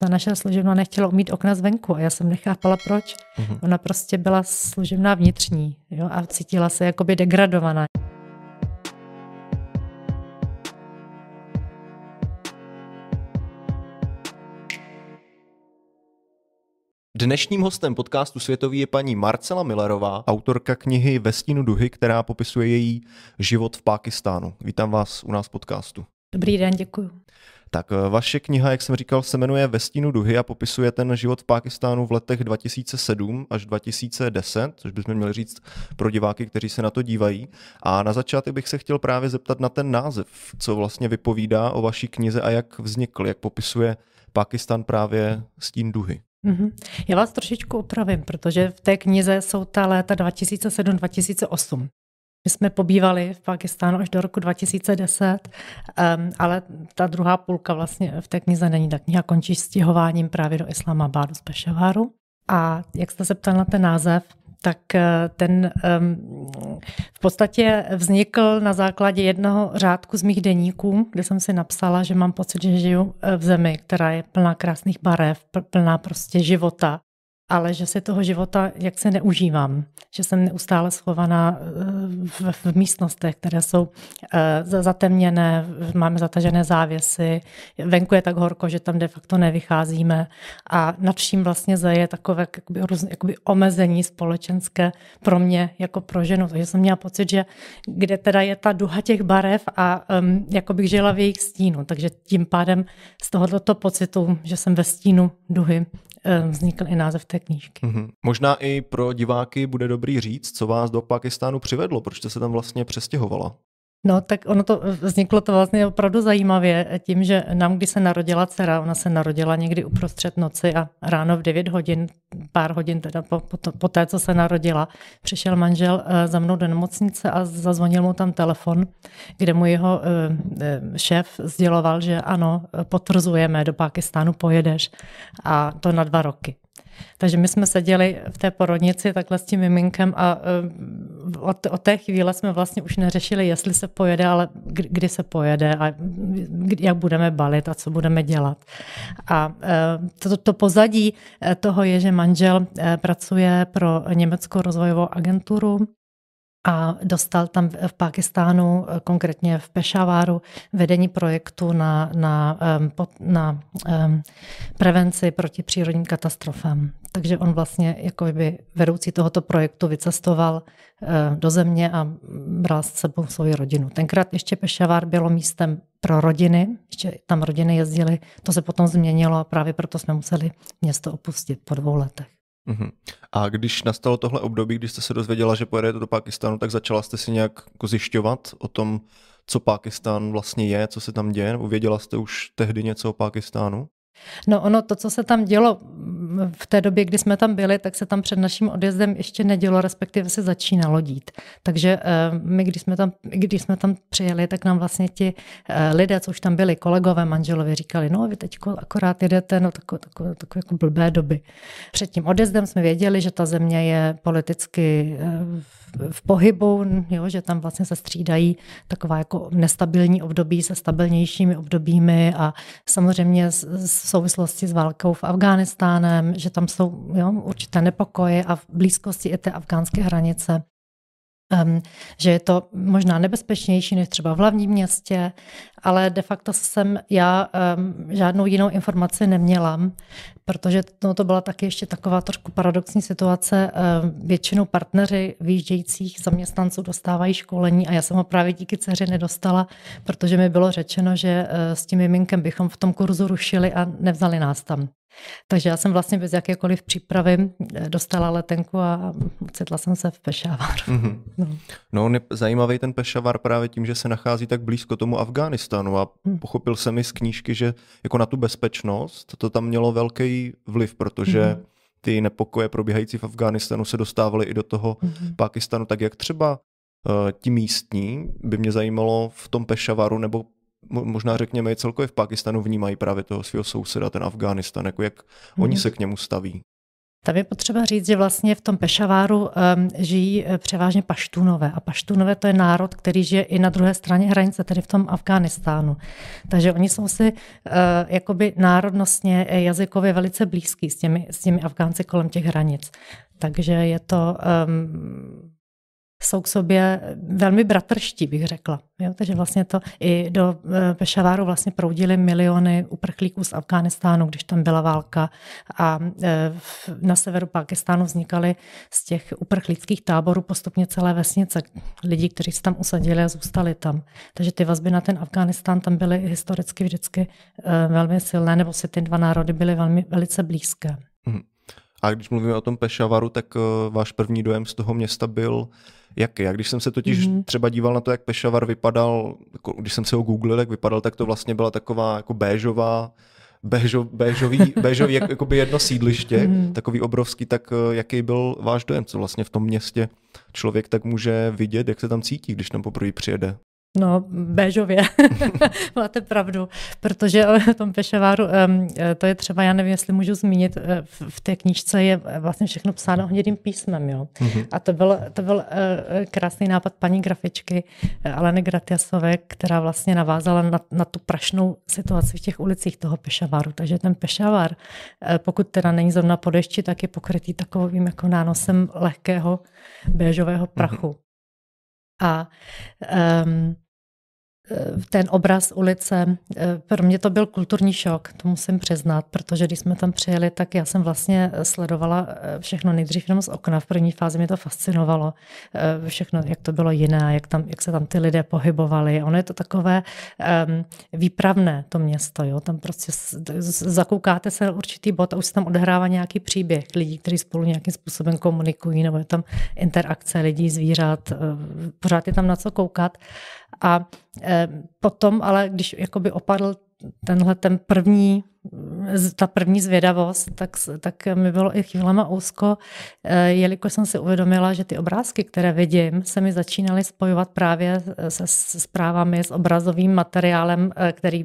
ta naše služebna nechtěla umít okna zvenku a já jsem nechápala proč. Mm-hmm. Ona prostě byla služebná vnitřní jo, a cítila se jakoby degradovaná. Dnešním hostem podcastu Světový je paní Marcela Millerová, autorka knihy Ve stínu duhy, která popisuje její život v Pákistánu. Vítám vás u nás podcastu. Dobrý den, děkuji. Tak eh, vaše kniha, jak jsem říkal, se jmenuje Ve stínu duhy a popisuje ten život v Pákistánu v letech 2007 až 2010, což bychom měli říct pro diváky, kteří se na to dívají. A na začátek bych se chtěl právě zeptat na ten název, co vlastně vypovídá o vaší knize a jak vznikl, jak popisuje Pákistán právě stín duhy. Mm-hmm. Já vás trošičku opravím, protože v té knize jsou ta léta 2007-2008. My jsme pobývali v Pakistánu až do roku 2010, um, ale ta druhá půlka vlastně v té knize není. Ta kniha končí stěhováním právě do Islamabadu z Pešaváru. A jak jste se ptal na ten název, tak eh, ten v podstatě vznikl na základě jednoho řádku z mých deníků, kde jsem si napsala, že mám pocit, že žiju eh, v zemi, která je plná krásných barev, plná prostě života ale že si toho života jak se neužívám, že jsem neustále schovaná eh, v, v místnostech, které jsou eh, zatemněné, máme zatažené závěsy, venku je tak horko, že tam de facto nevycházíme a nad vším vlastně zaje takové jakoby, jakoby omezení společenské pro mě jako pro ženu. Takže jsem měla pocit, že kde teda je ta duha těch barev a um, jako bych žila v jejich stínu. Takže tím pádem z tohoto pocitu, že jsem ve stínu duhy, vznikl i název té knížky. Mm-hmm. Možná i pro diváky bude dobrý říct, co vás do Pakistánu přivedlo, proč jste se tam vlastně přestěhovala. No, tak ono to vzniklo to vlastně opravdu zajímavě tím, že nám, když se narodila dcera, ona se narodila někdy uprostřed noci a ráno v 9 hodin, pár hodin teda po, po, to, po té, co se narodila, přišel manžel eh, za mnou do nemocnice a zazvonil mu tam telefon, kde mu jeho eh, šéf sděloval, že ano, potvrzujeme, do Pákistánu pojedeš a to na dva roky. Takže my jsme seděli v té porodnici takhle s tím miminkem a eh, od, od té chvíle jsme vlastně už neřešili, jestli se pojede, ale kdy se pojede a jak budeme balit a co budeme dělat. A eh, to, to pozadí eh, toho je, že manžel pracuje pro Německou rozvojovou agenturu a dostal tam v Pakistánu, konkrétně v Pešaváru, vedení projektu na, na, na, na prevenci proti přírodním katastrofám. Takže on vlastně jako by vedoucí tohoto projektu vycestoval eh, do země a bral s sebou svoji rodinu. Tenkrát ještě Pešavár bylo místem pro rodiny, ještě tam rodiny jezdily, to se potom změnilo a právě proto jsme museli město opustit po dvou letech. Uh-huh. A když nastalo tohle období, kdy jste se dozvěděla, že pojedete do Pakistánu, tak začala jste si nějak jako zjišťovat o tom, co Pakistán vlastně je, co se tam děje, nebo věděla jste už tehdy něco o Pakistánu? No ono, to, co se tam dělo v té době, kdy jsme tam byli, tak se tam před naším odjezdem ještě nedělo, respektive se začínalo dít. Takže eh, my, když jsme tam, když jsme tam přijeli, tak nám vlastně ti eh, lidé, co už tam byli, kolegové, manželovi, říkali, no vy teď akorát jedete, no takové, takové, takové jako blbé doby. Před tím odjezdem jsme věděli, že ta země je politicky eh, v pohybu, jo, že tam vlastně se střídají taková jako nestabilní období se stabilnějšími obdobími a samozřejmě v souvislosti s válkou v Afghánistánem, že tam jsou jo, určité nepokoje a v blízkosti i té afgánské hranice Um, že je to možná nebezpečnější než třeba v hlavním městě, ale de facto jsem já um, žádnou jinou informaci neměla, protože no, to byla taky ještě taková trošku paradoxní situace. Um, většinou partneři výjíždějících zaměstnanců dostávají školení a já jsem ho právě díky dceři nedostala, protože mi bylo řečeno, že uh, s tím miminkem bychom v tom kurzu rušili a nevzali nás tam. Takže já jsem vlastně bez jakékoliv přípravy eh, dostala letenku a ocitla jsem se v Pešavar. Mm-hmm. No, no zajímavý ten Pešavar právě tím, že se nachází tak blízko tomu Afghánistánu a mm. pochopil jsem i z knížky, že jako na tu bezpečnost to tam mělo velký vliv, protože mm-hmm. ty nepokoje probíhající v Afghánistánu se dostávaly i do toho mm-hmm. Pakistanu, tak jak třeba uh, ti místní by mě zajímalo v tom Pešavaru nebo možná řekněme i celkově v Pakistanu vnímají právě toho svého souseda, ten Afghánistán, jako jak mm-hmm. oni se k němu staví. Tam je potřeba říct, že vlastně v tom Pešaváru um, žijí eh, převážně paštunové. A paštunové to je národ, který žije i na druhé straně hranice, tedy v tom Afghánistánu. Takže oni jsou si uh, jakoby národnostně, jazykově velice blízký s těmi, s těmi Afgánci kolem těch hranic. Takže je to um, jsou k sobě velmi bratrští, bych řekla. Jo? Takže vlastně to i do eh, Pešaváru vlastně proudily miliony uprchlíků z Afghánistánu, když tam byla válka a eh, na severu Pakistánu vznikaly z těch uprchlíckých táborů postupně celé vesnice lidí, kteří se tam usadili a zůstali tam. Takže ty vazby na ten Afghánistán tam byly historicky vždycky eh, velmi silné, nebo si ty dva národy byly velmi, velice blízké. Hmm. A když mluvíme o tom Pešavaru, tak váš první dojem z toho města byl jaký. A když jsem se totiž mm-hmm. třeba díval na to, jak Pešavar vypadal, jako, když jsem se ho googlil, jak vypadal, tak to vlastně byla taková jako béžová, béžo, béžový, béžový jak, jakoby jedno sídliště, mm. takový obrovský, tak eh, jaký byl váš dojem, co vlastně v tom městě člověk tak může vidět, jak se tam cítí, když tam poprvé přijede? No, béžově, máte pravdu, protože o tom Pešaváru, to je třeba, já nevím, jestli můžu zmínit, eh, v té knížce je vlastně všechno psáno hnědým písmem, jo. Mm-hmm. A to byl, to byl eh, krásný nápad paní grafičky eh, Aleny Gratiasové, která vlastně navázala na, na tu prašnou situaci v těch ulicích toho Pešaváru. Takže ten Pešavár, pokud teda není zrovna po dešti, tak je pokrytý takovým jako nánosem lehkého béžového prachu. Mm-hmm. A um, ten obraz ulice, eh, pro mě to byl kulturní šok, to musím přiznat, protože když jsme tam přijeli, tak já jsem vlastně sledovala eh, všechno nejdřív jenom z okna. V první fázi mě to fascinovalo, eh, všechno, jak to bylo jiné, jak, tam, jak se tam ty lidé pohybovali. Ono je to takové um, výpravné, to město. Jo? Tam prostě zakoukáte se na určitý bod a už se tam odehrává nějaký příběh lidí, kteří spolu nějakým způsobem komunikují, nebo je tam interakce lidí, zvířat, pořád je tam na co koukat. A eh, potom, ale když jakoby opadl tenhle ten první, ta první zvědavost, tak, tak mi bylo i chvílema úzko, eh, jelikož jsem si uvědomila, že ty obrázky, které vidím, se mi začínaly spojovat právě se, zprávami, s obrazovým materiálem, eh, který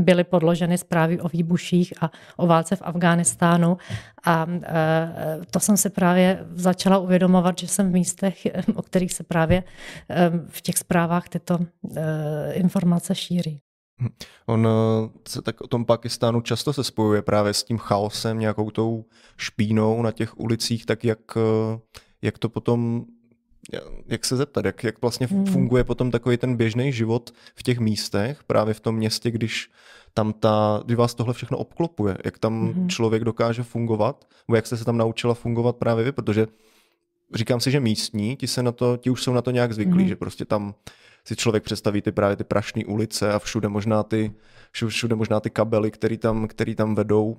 byly podloženy zprávy o výbuších a o válce v Afghánistánu. A eh, to jsem si právě začala uvědomovat, že jsem v místech, o kterých se právě v těch zprávách tyto informace šíří. Hm. On eh, se tak o tom Pakistánu často se spojuje právě s tím chaosem, nějakou tou špínou na těch ulicích, tak jak, eh, jak to potom, jak se zeptat, jak, jak vlastně hmm. funguje potom takový ten běžný život v těch místech, právě v tom městě, když tam ta, když vás tohle všechno obklopuje, jak tam hmm. člověk dokáže fungovat, nebo jak jste se tam naučila fungovat právě vy, protože říkám si, že místní, ti se na to, ti už jsou na to nějak zvyklí, hmm. že prostě tam si člověk představí ty právě ty prašné ulice a všude možná ty, všude možná ty kabely, které tam, který tam vedou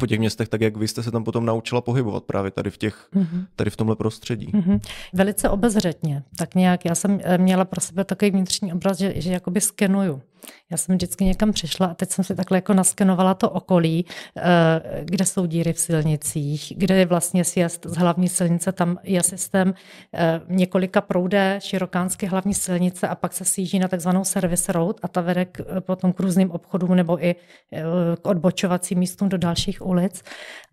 po těch městech, tak jak vy jste se tam potom naučila pohybovat právě tady v, těch, mm-hmm. tady v tomhle prostředí? Mm-hmm. Velice obezřetně. Tak nějak, já jsem eh, měla pro sebe takový vnitřní obraz, že, že jakoby skenuju. Já jsem vždycky někam přišla a teď jsem si takhle jako naskenovala to okolí, eh, kde jsou díry v silnicích, kde je vlastně sjezd z hlavní silnice, tam je systém eh, několika proudé širokánské hlavní silnice a pak se sjíždí na takzvanou service road a ta vede k, potom k různým obchodům nebo i k odbočovacím místům do dalších ulic.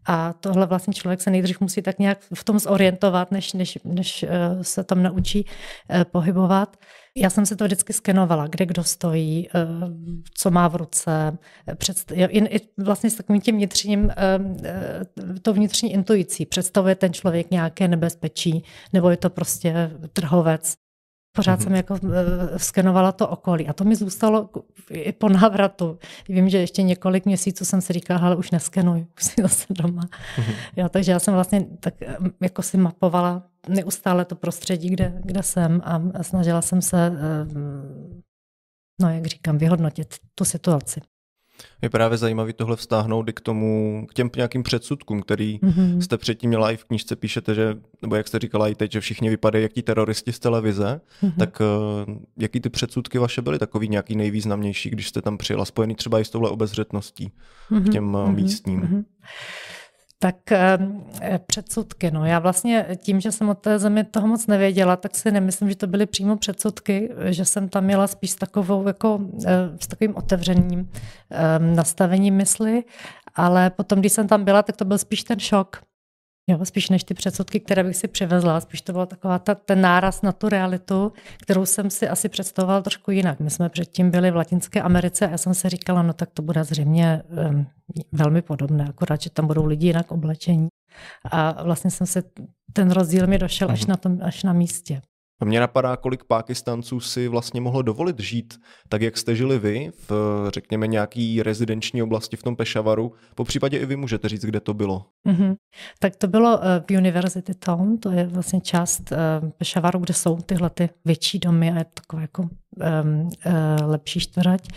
A tohle vlastně člověk se nejdřív musí tak nějak v tom zorientovat, než, než, než eh, se tam naučí eh, pohybovat. Já jsem se to vždycky skenovala, kde kdo stojí, eh, co má v ruce, předst- i vlastně s takovým tím vnitřním, to vnitřní intuicí. Představuje ten člověk nějaké nebezpečí, nebo je to prostě trhovec. Pořád mm-hmm. jsem jako skenovala to okolí a to mi zůstalo i po návratu. Vím, že ještě několik měsíců jsem si říkala, ale už neskenuj, už si zase doma. Mm-hmm. Jo, takže já jsem vlastně tak jako si mapovala neustále to prostředí, kde, kde jsem a snažila jsem se, uh, no jak říkám, vyhodnotit tu situaci. Je právě zajímavé tohle vztáhnout i k tomu, k těm nějakým předsudkům, který mm-hmm. jste předtím měla i v knížce, píšete, že, nebo jak jste říkala i teď, že všichni vypadají jak ti teroristi z televize, mm-hmm. tak uh, jaký ty předsudky vaše byly takový nějaký nejvýznamnější, když jste tam přijela, spojený třeba i s touhle obezřetností mm-hmm. k těm mm-hmm. místním? Mm-hmm. Tak eh, předsudky, no. Já vlastně tím, že jsem o té zemi toho moc nevěděla, tak si nemyslím, že to byly přímo předsudky, že jsem tam měla spíš s takovou, jako eh, s takovým otevřením eh, nastavením mysli, ale potom, když jsem tam byla, tak to byl spíš ten šok, Jo, spíš než ty předsudky, které bych si přivezla, spíš to byla taková ta, ten náraz na tu realitu, kterou jsem si asi představovala trošku jinak. My jsme předtím byli v Latinské Americe a já jsem si říkala, no tak to bude zřejmě um, velmi podobné, akorát, že tam budou lidi jinak oblečení. A vlastně jsem se, ten rozdíl mi došel až mhm. na, tom, až na místě. Mě napadá, kolik Pákistanců si vlastně mohlo dovolit žít tak, jak jste žili vy, v řekněme nějaký rezidenční oblasti v tom Pešavaru. Po případě i vy můžete říct, kde to bylo. Mm-hmm. Tak to bylo eh, v University Town, to je vlastně část uh, Pešavaru, kde jsou tyhle ty větší domy a je to takové jako um, uh, lepší čtvrať.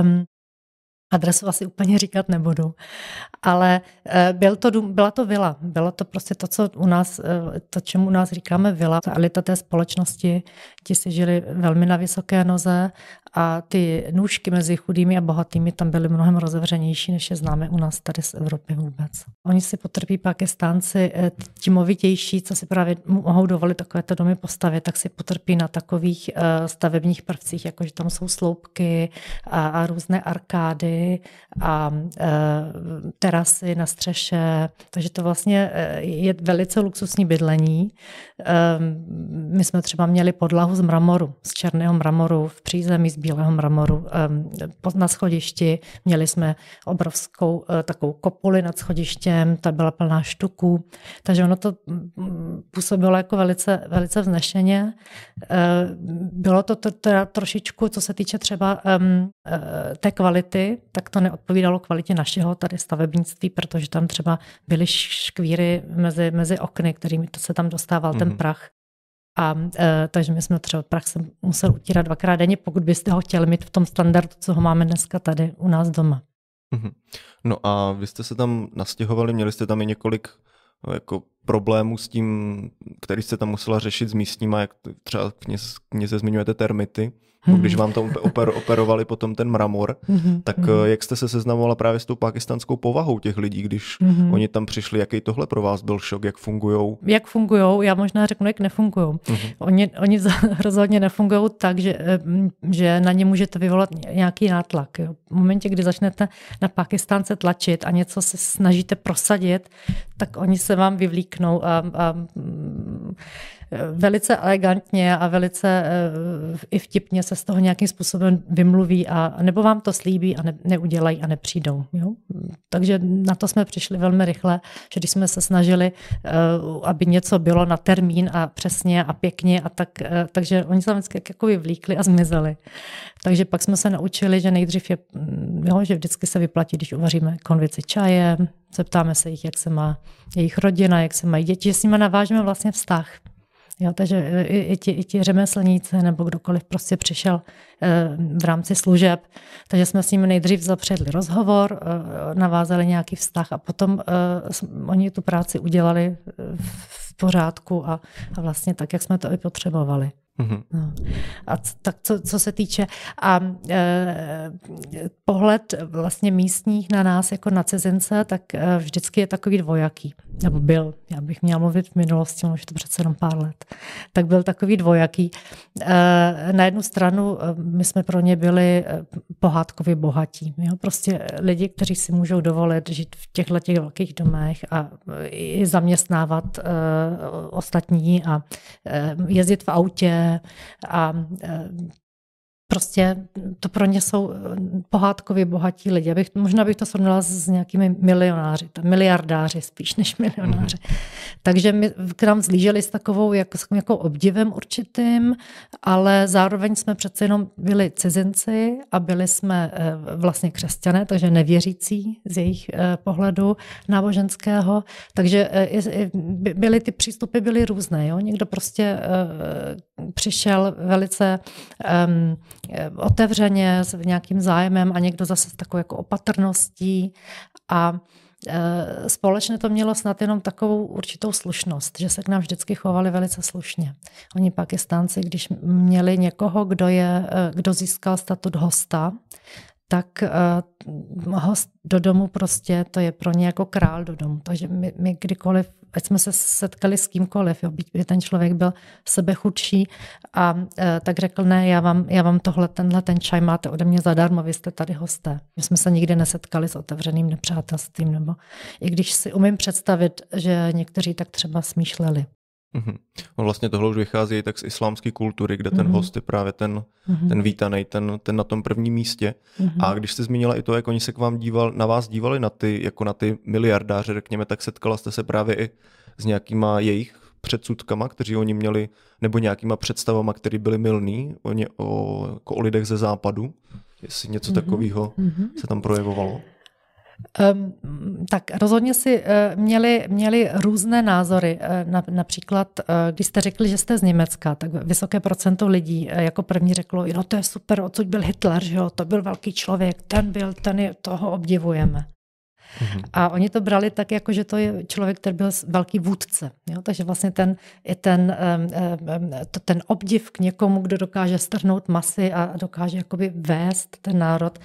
Um, adresu asi úplně říkat nebudu, ale eh, byl to, byla to vila. Bylo to prostě to, co u nás, eh, to, čemu u nás říkáme vila. Ta elita té společnosti, ti si žili velmi na vysoké noze a ty nůžky mezi chudými a bohatými tam byly mnohem rozevřenější, než je známe u nás tady z Evropy vůbec. Oni si potrpí pakistánci, eh, ti movitější, co si právě mohou dovolit takovéto domy postavit, tak si potrpí na takových stavebních prvcích, jako že tam jsou sloupky a, a různé arkády a terasy na střeše, takže to vlastně eh, je velice luxusní bydlení. Ehm, my jsme třeba měli podlahu z mramoru, z černého mramoru, v přízemí z bílého mramoru na schodišti. Měli jsme obrovskou takovou kopuli nad schodištěm, ta byla plná štuků, takže ono to působilo jako velice, velice vznešeně. Bylo to teda trošičku, co se týče třeba té kvality, tak to neodpovídalo kvalitě našeho tady stavebnictví, protože tam třeba byly škvíry mezi, mezi okny, kterými to se tam dostával mm-hmm. ten mhm. prach. A e, takže my jsme třeba prach se musel utírat dvakrát denně, pokud byste ho chtěli mít v tom standardu, co ho máme dneska tady u nás doma. Mm-hmm. No a vy jste se tam nastěhovali, měli jste tam i několik no, jako problémů s tím, který jste tam musela řešit s místníma, jak třeba kněz, kněze zmiňujete termity. Mm-hmm. Když vám tam oper, operovali potom ten mramor, mm-hmm. tak mm-hmm. jak jste se seznamovala právě s tou pakistánskou povahou těch lidí, když mm-hmm. oni tam přišli, jaký tohle pro vás byl šok, jak fungují? Jak fungují, já možná řeknu, jak nefungují. Mm-hmm. Oni, oni rozhodně nefungují tak, že, eh, že na ně můžete vyvolat nějaký nátlak. Jo. V momentě, kdy začnete na Pakistánce tlačit a něco se snažíte prosadit, tak oni se vám vyvlíknou a, a velice elegantně a velice eh, i vtipně se z toho nějakým způsobem vymluví a nebo vám to slíbí a ne, neudělají a nepřijdou. Jo? Takže na to jsme přišli velmi rychle, že když jsme se snažili, eh, aby něco bylo na termín a přesně a pěkně a tak, eh, takže oni se vždycky jako vyvlíkli a zmizeli. Takže pak jsme se naučili, že nejdřív je, jo, že vždycky se vyplatí, když uvaříme konvici čaje, zeptáme se jich, jak se má jejich rodina, jak se mají děti, že s nimi navážeme vlastně vztah. Jo, takže e, i, i, ti, i ti řemeslníci nebo kdokoliv prostě přišel e, v rámci služeb, takže jsme s nimi nejdřív zapředli rozhovor, e, navázali nějaký vztah a potom oni tu práci udělali v pořádku a, a vlastně tak, jak jsme to i potřebovali. Mm-hmm. No. A tak co, co se týče a e, pohled vlastně místních na nás jako na cizince, tak e, vždycky je takový dvojaký. Nebo byl, já bych měla mluvit v minulosti, už to přece jenom pár let. Tak byl takový dvojaký. E, na jednu stranu e, my jsme pro ně byli e, pohádkově bohatí. Jo? Prostě lidi, kteří si můžou dovolit žít v těchto těch velkých domech a i zaměstnávat e, ostatní a e, jezdit v autě, a e, prostě to pro ně jsou eh, pohádkově bohatí lidi. Abych, možná bych to srovnala s nějakými milionáři, miliardáři spíš než milionáři. Mm-hmm. Takže my k nám zlíželi s takovou jako, s jako obdivem určitým, ale zároveň jsme přece jenom byli cizinci a byli jsme eh, vlastně křesťané, takže nevěřící z jejich eh, pohledu náboženského. Takže byly ty přístupy byly různé. Jo? Někdo prostě přišel velice um, otevřeně, s nějakým zájmem a někdo zase s takovou jako opatrností a eh, Společně to mělo snad jenom takovou určitou slušnost, že se k nám vždycky chovali velice slušně. Oni pakistánci, když měli někoho, kdo, je, eh, kdo získal statut hosta, tak uh, host do domu prostě, to je pro ně jako král do domu. Takže my, my kdykoliv, ať jsme se setkali s kýmkoliv, jo, by ten člověk byl sebe chudší a uh, tak řekl, ne, já vám, já vám tohle, tenhle ten čaj máte ode mě zadarmo, vy jste tady hosté. My jsme se nikdy nesetkali s otevřeným nepřátelstvím, nebo i když si umím představit, že někteří tak třeba smýšleli. Mm-hmm. On vlastně tohle už vychází tak z islámské kultury, kde mm-hmm. ten host je právě ten, mm-hmm. ten vítaný, ten, ten na tom prvním místě. Mm-hmm. A když jste zmínila i to, jak oni se k vám díval, na vás dívali na ty, jako na ty miliardáře, řekněme, tak setkala jste se právě i s nějakýma jejich předsudkama, kteří oni měli, nebo nějakýma představama, které byly milný o, ně, o, jako o lidech ze západu. Jestli něco mm-hmm. takového mm-hmm. se tam projevovalo. Um, tak rozhodně si uh, měli, měli různé názory. Uh, na, například, uh, když jste řekli, že jste z Německa, tak vysoké procento lidí uh, jako první řeklo, jo, to je super, odsud byl Hitler, že jo, to byl velký člověk, ten byl, ten je, toho obdivujeme. Mm-hmm. A oni to brali tak, jako že to je člověk, který byl velký vůdce. Jo? Takže vlastně ten, je ten, ten obdiv k někomu, kdo dokáže strhnout masy a dokáže jakoby vést ten národ,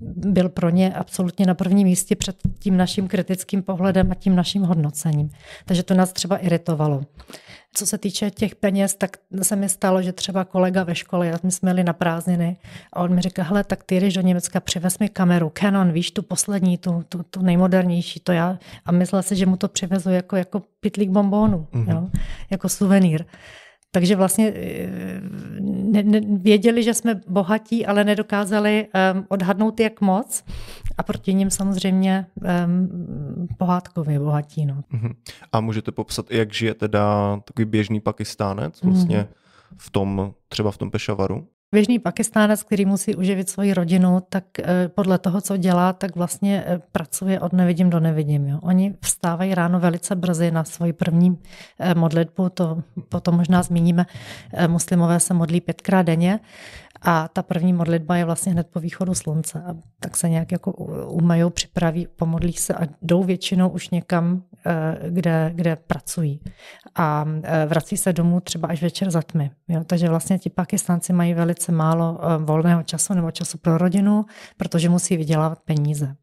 byl pro ně absolutně na prvním místě před tím naším kritickým pohledem a tím naším hodnocením. Takže to nás třeba iritovalo. Co se týče těch peněz, tak se mi stalo, že třeba kolega ve škole, já jsme jeli na prázdniny a on mi říká, hele, tak ty jdeš do Německa, přivez mi kameru, Canon, víš, tu poslední, tu, tu, tu nejmodernější, to já. A myslel si, že mu to přivezu jako, jako pitlík bombónu, mm-hmm. jo, jako suvenýr. Takže vlastně eh, ne, ne, věděli, že jsme bohatí, ale nedokázali um, odhadnout, jak moc. A proti ním samozřejmě um, pohádkově bohatí. No. Uh-huh. A můžete popsat, jak žije teda takový běžný pakistánec vlastně uh-huh. v tom, třeba v tom Pešavaru? Běžný pakistánec, který musí uživit svoji rodinu, tak eh, podle toho, co dělá, tak vlastně eh, pracuje od nevidím do nevidím. Jo. Oni vstávají ráno velice brzy na svoji první eh, modlitbu, to potom možná zmíníme. Muslimové se modlí pětkrát denně a ta první modlitba je vlastně hned po východu slunce. A tak se nějak jako umajou, připraví, pomodlí se a jdou většinou už někam, eh, kde, kde pracují. A eh, vrací se domů třeba až večer za tmy. Jo? Takže vlastně ti pakistánci mají velice málo eh, volného času nebo času pro rodinu, protože musí vydělávat peníze.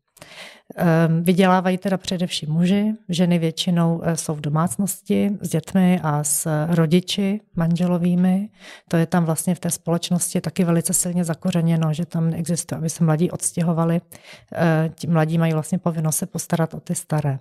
Ehm, vydělávají teda především muži, ženy většinou eh, jsou v domácnosti s dětmi a s rodiči manželovými. To je tam vlastně v té společnosti taky velice silně zakořeněno, že tam neexistuje, aby se mladí odstěhovali. Eh, ti mladí mají vlastně povinnost se postarat o ty staré.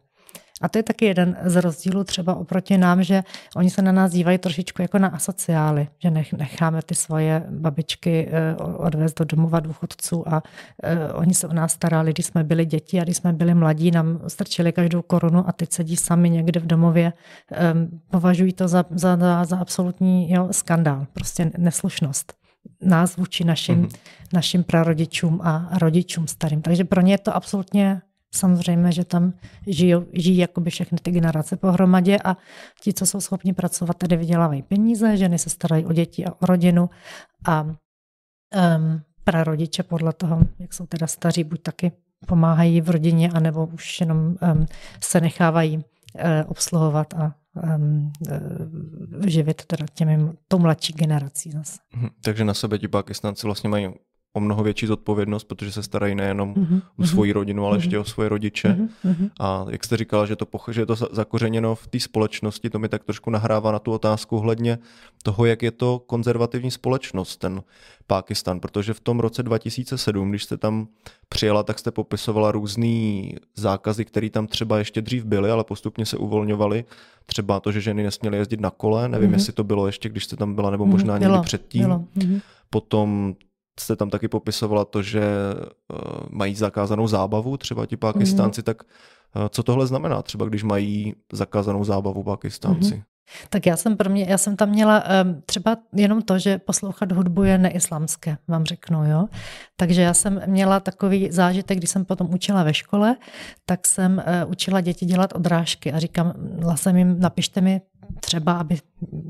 A to je taky jeden z rozdílů třeba oproti nám, že oni se na nás dívají trošičku jako na asociály, že necháme ty svoje babičky eh, odvést do domova důchodců a eh, oni se o nás starali, když jsme byli děti a když jsme byli mladí, nám strčili každou korunu a teď sedí sami někde v domově. Ehm, považují to za, za, za absolutní jo, skandál, prostě neslušnost nás vůči našim, mm-hmm. našim prarodičům a rodičům starým. Takže pro ně je to absolutně Samozřejmě, že tam žijí, žijí jakoby všechny ty generace pohromadě a ti, co jsou schopni pracovat, tady vydělávají peníze, ženy se starají o děti a o rodinu a um, prarodiče podle toho, jak jsou teda staří, buď taky pomáhají v rodině, anebo už jenom um, se nechávají uh, obsluhovat a um, živit teda těmi, tou mladší generací zase. Mhm. Takže na sebe ti Pakistánci vlastně mají o mnoho větší zodpovědnost, protože se starají nejenom mm-hmm. o mhm. svoji rodinu, ale mm-hmm. ještě o svoje rodiče. Mm-hmm. A jak jste říkala, že, to, že je to zakořeněno v té společnosti, to mi tak trošku nahrává na tu otázku hledně toho, jak je to konzervativní společnost, ten Pákistan, protože v tom roce 2007, když jste tam přijela, tak jste popisovala různý zákazy, které tam třeba ještě dřív byly, ale postupně se uvolňovaly. Třeba to, že ženy nesměly jezdit na kole, nevím, mm-hmm. jestli to bylo ještě, když jste tam byla, nebo možná mm, někdy předtím. Bylo. Mm-hmm. Potom jste tam taky popisovala to, že uh, mají zakázanou zábavu, třeba ti Pakistánci, mm-hmm. tak uh, co tohle znamená třeba, když mají zakázanou zábavu Pakistánci? Mm-hmm. Tak já jsem, pro mě, já jsem tam měla um, třeba jenom to, že poslouchat hudbu je neislamské, vám řeknu, jo. Takže já jsem měla takový zážitek, když jsem potom učila ve škole, tak jsem uh, učila děti dělat odrážky a říkám, jsem jim, napište mi třeba, aby,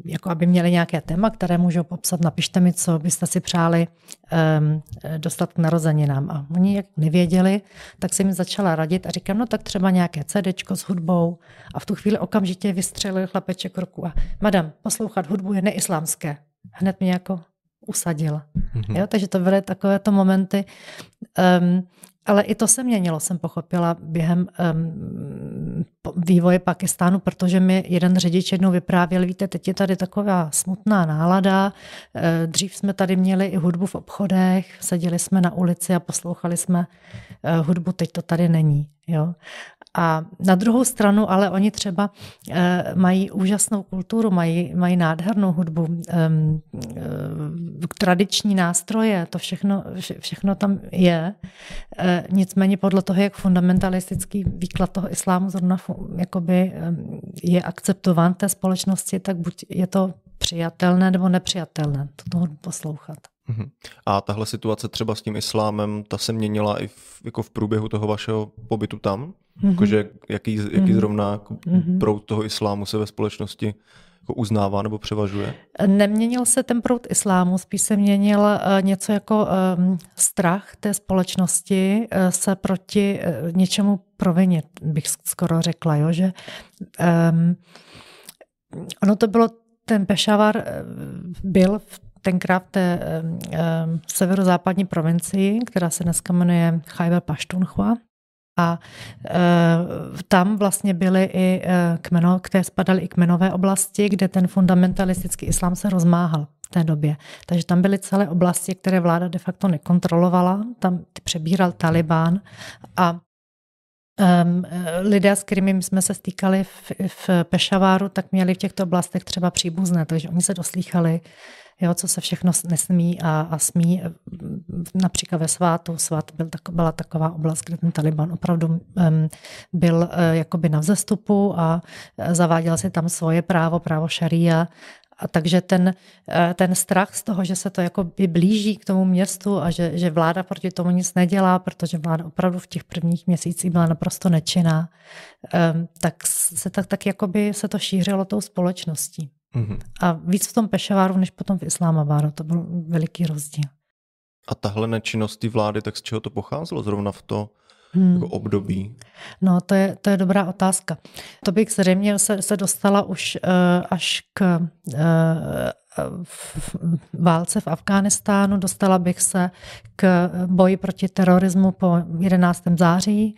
jako aby měli nějaké téma, které můžou popsat, napište mi, co byste si přáli um, dostat k narozeninám. A oni jak nevěděli, tak jsem jim začala radit a říkám, no tak třeba nějaké CDčko s hudbou a v tu chvíli okamžitě vystřelil chlapeček ruku a madam, poslouchat hudbu je neislámské. Hned mě jako usadil. Mm-hmm. Jo, takže to byly takovéto momenty. Um, ale i to se měnilo, jsem pochopila během um, vývoje Pakistánu, protože mi jeden řidič jednou vyprávěl, víte, teď je tady taková smutná nálada, eh, dřív jsme tady měli i hudbu v obchodech, seděli jsme na ulici a poslouchali jsme eh, hudbu, teď to tady není. Jo? A na druhou stranu, ale oni třeba eh, mají úžasnou kulturu, mají, mají nádhernou hudbu, ehm, eh, tradiční nástroje, to všechno, všechno tam je. Eh, nicméně podle toho, jak fundamentalistický výklad toho islámu zrovna jakoby ehm, je akceptován té společnosti, tak buď je to přijatelné nebo nepřijatelné to hudbu poslouchat. Mhm. A tahle situace třeba s tím islámem, ta se měnila i v, jako v průběhu toho vašeho pobytu tam? Mm-hmm. Jakože jaký, jaký mm-hmm. zrovna jako mm-hmm. proud toho islámu se ve společnosti jako uznává nebo převažuje? Neměnil se ten proud islámu, spíš se měnil uh, něco jako um, strach té společnosti uh, se proti uh, něčemu provinit, bych skoro řekla, jo, že um, ono to bylo, ten Pešavar byl v tenkrát v té um, severozápadní provincii, která se dneska jmenuje Khyber Paštunchua. A e, tam vlastně byly i e, kmeno, které spadaly i kmenové oblasti, kde ten fundamentalistický islám se rozmáhal v té době. Takže tam byly celé oblasti, které vláda de facto nekontrolovala, tam přebíral Taliban a Um, lidé, s kterými jsme se stýkali v, v Pešaváru, tak měli v těchto oblastech třeba příbuzné, takže oni se doslýchali jo, co se všechno nesmí a, a smí. Například ve svátu, svát byl tak, byla taková oblast, kde ten Taliban opravdu um, byl uh, jakoby na vzestupu a zaváděl si tam svoje právo, právo šaria a takže ten, ten strach z toho, že se to jako by blíží k tomu městu a že, že vláda proti tomu nic nedělá, protože vláda opravdu v těch prvních měsících byla naprosto nečinná, tak se tak, tak jakoby se to šířilo tou společností. Mm-hmm. A víc v tom Pešaváru, než potom v Islámabádu. To byl veliký rozdíl. A tahle nečinnost té vlády, tak z čeho to pocházelo zrovna v to hmm. jako období? No, to je, to je dobrá otázka. To bych zřejmě se, se dostala už uh, až k uh, v válce v Afghánistánu, dostala bych se k boji proti terorismu po 11. září,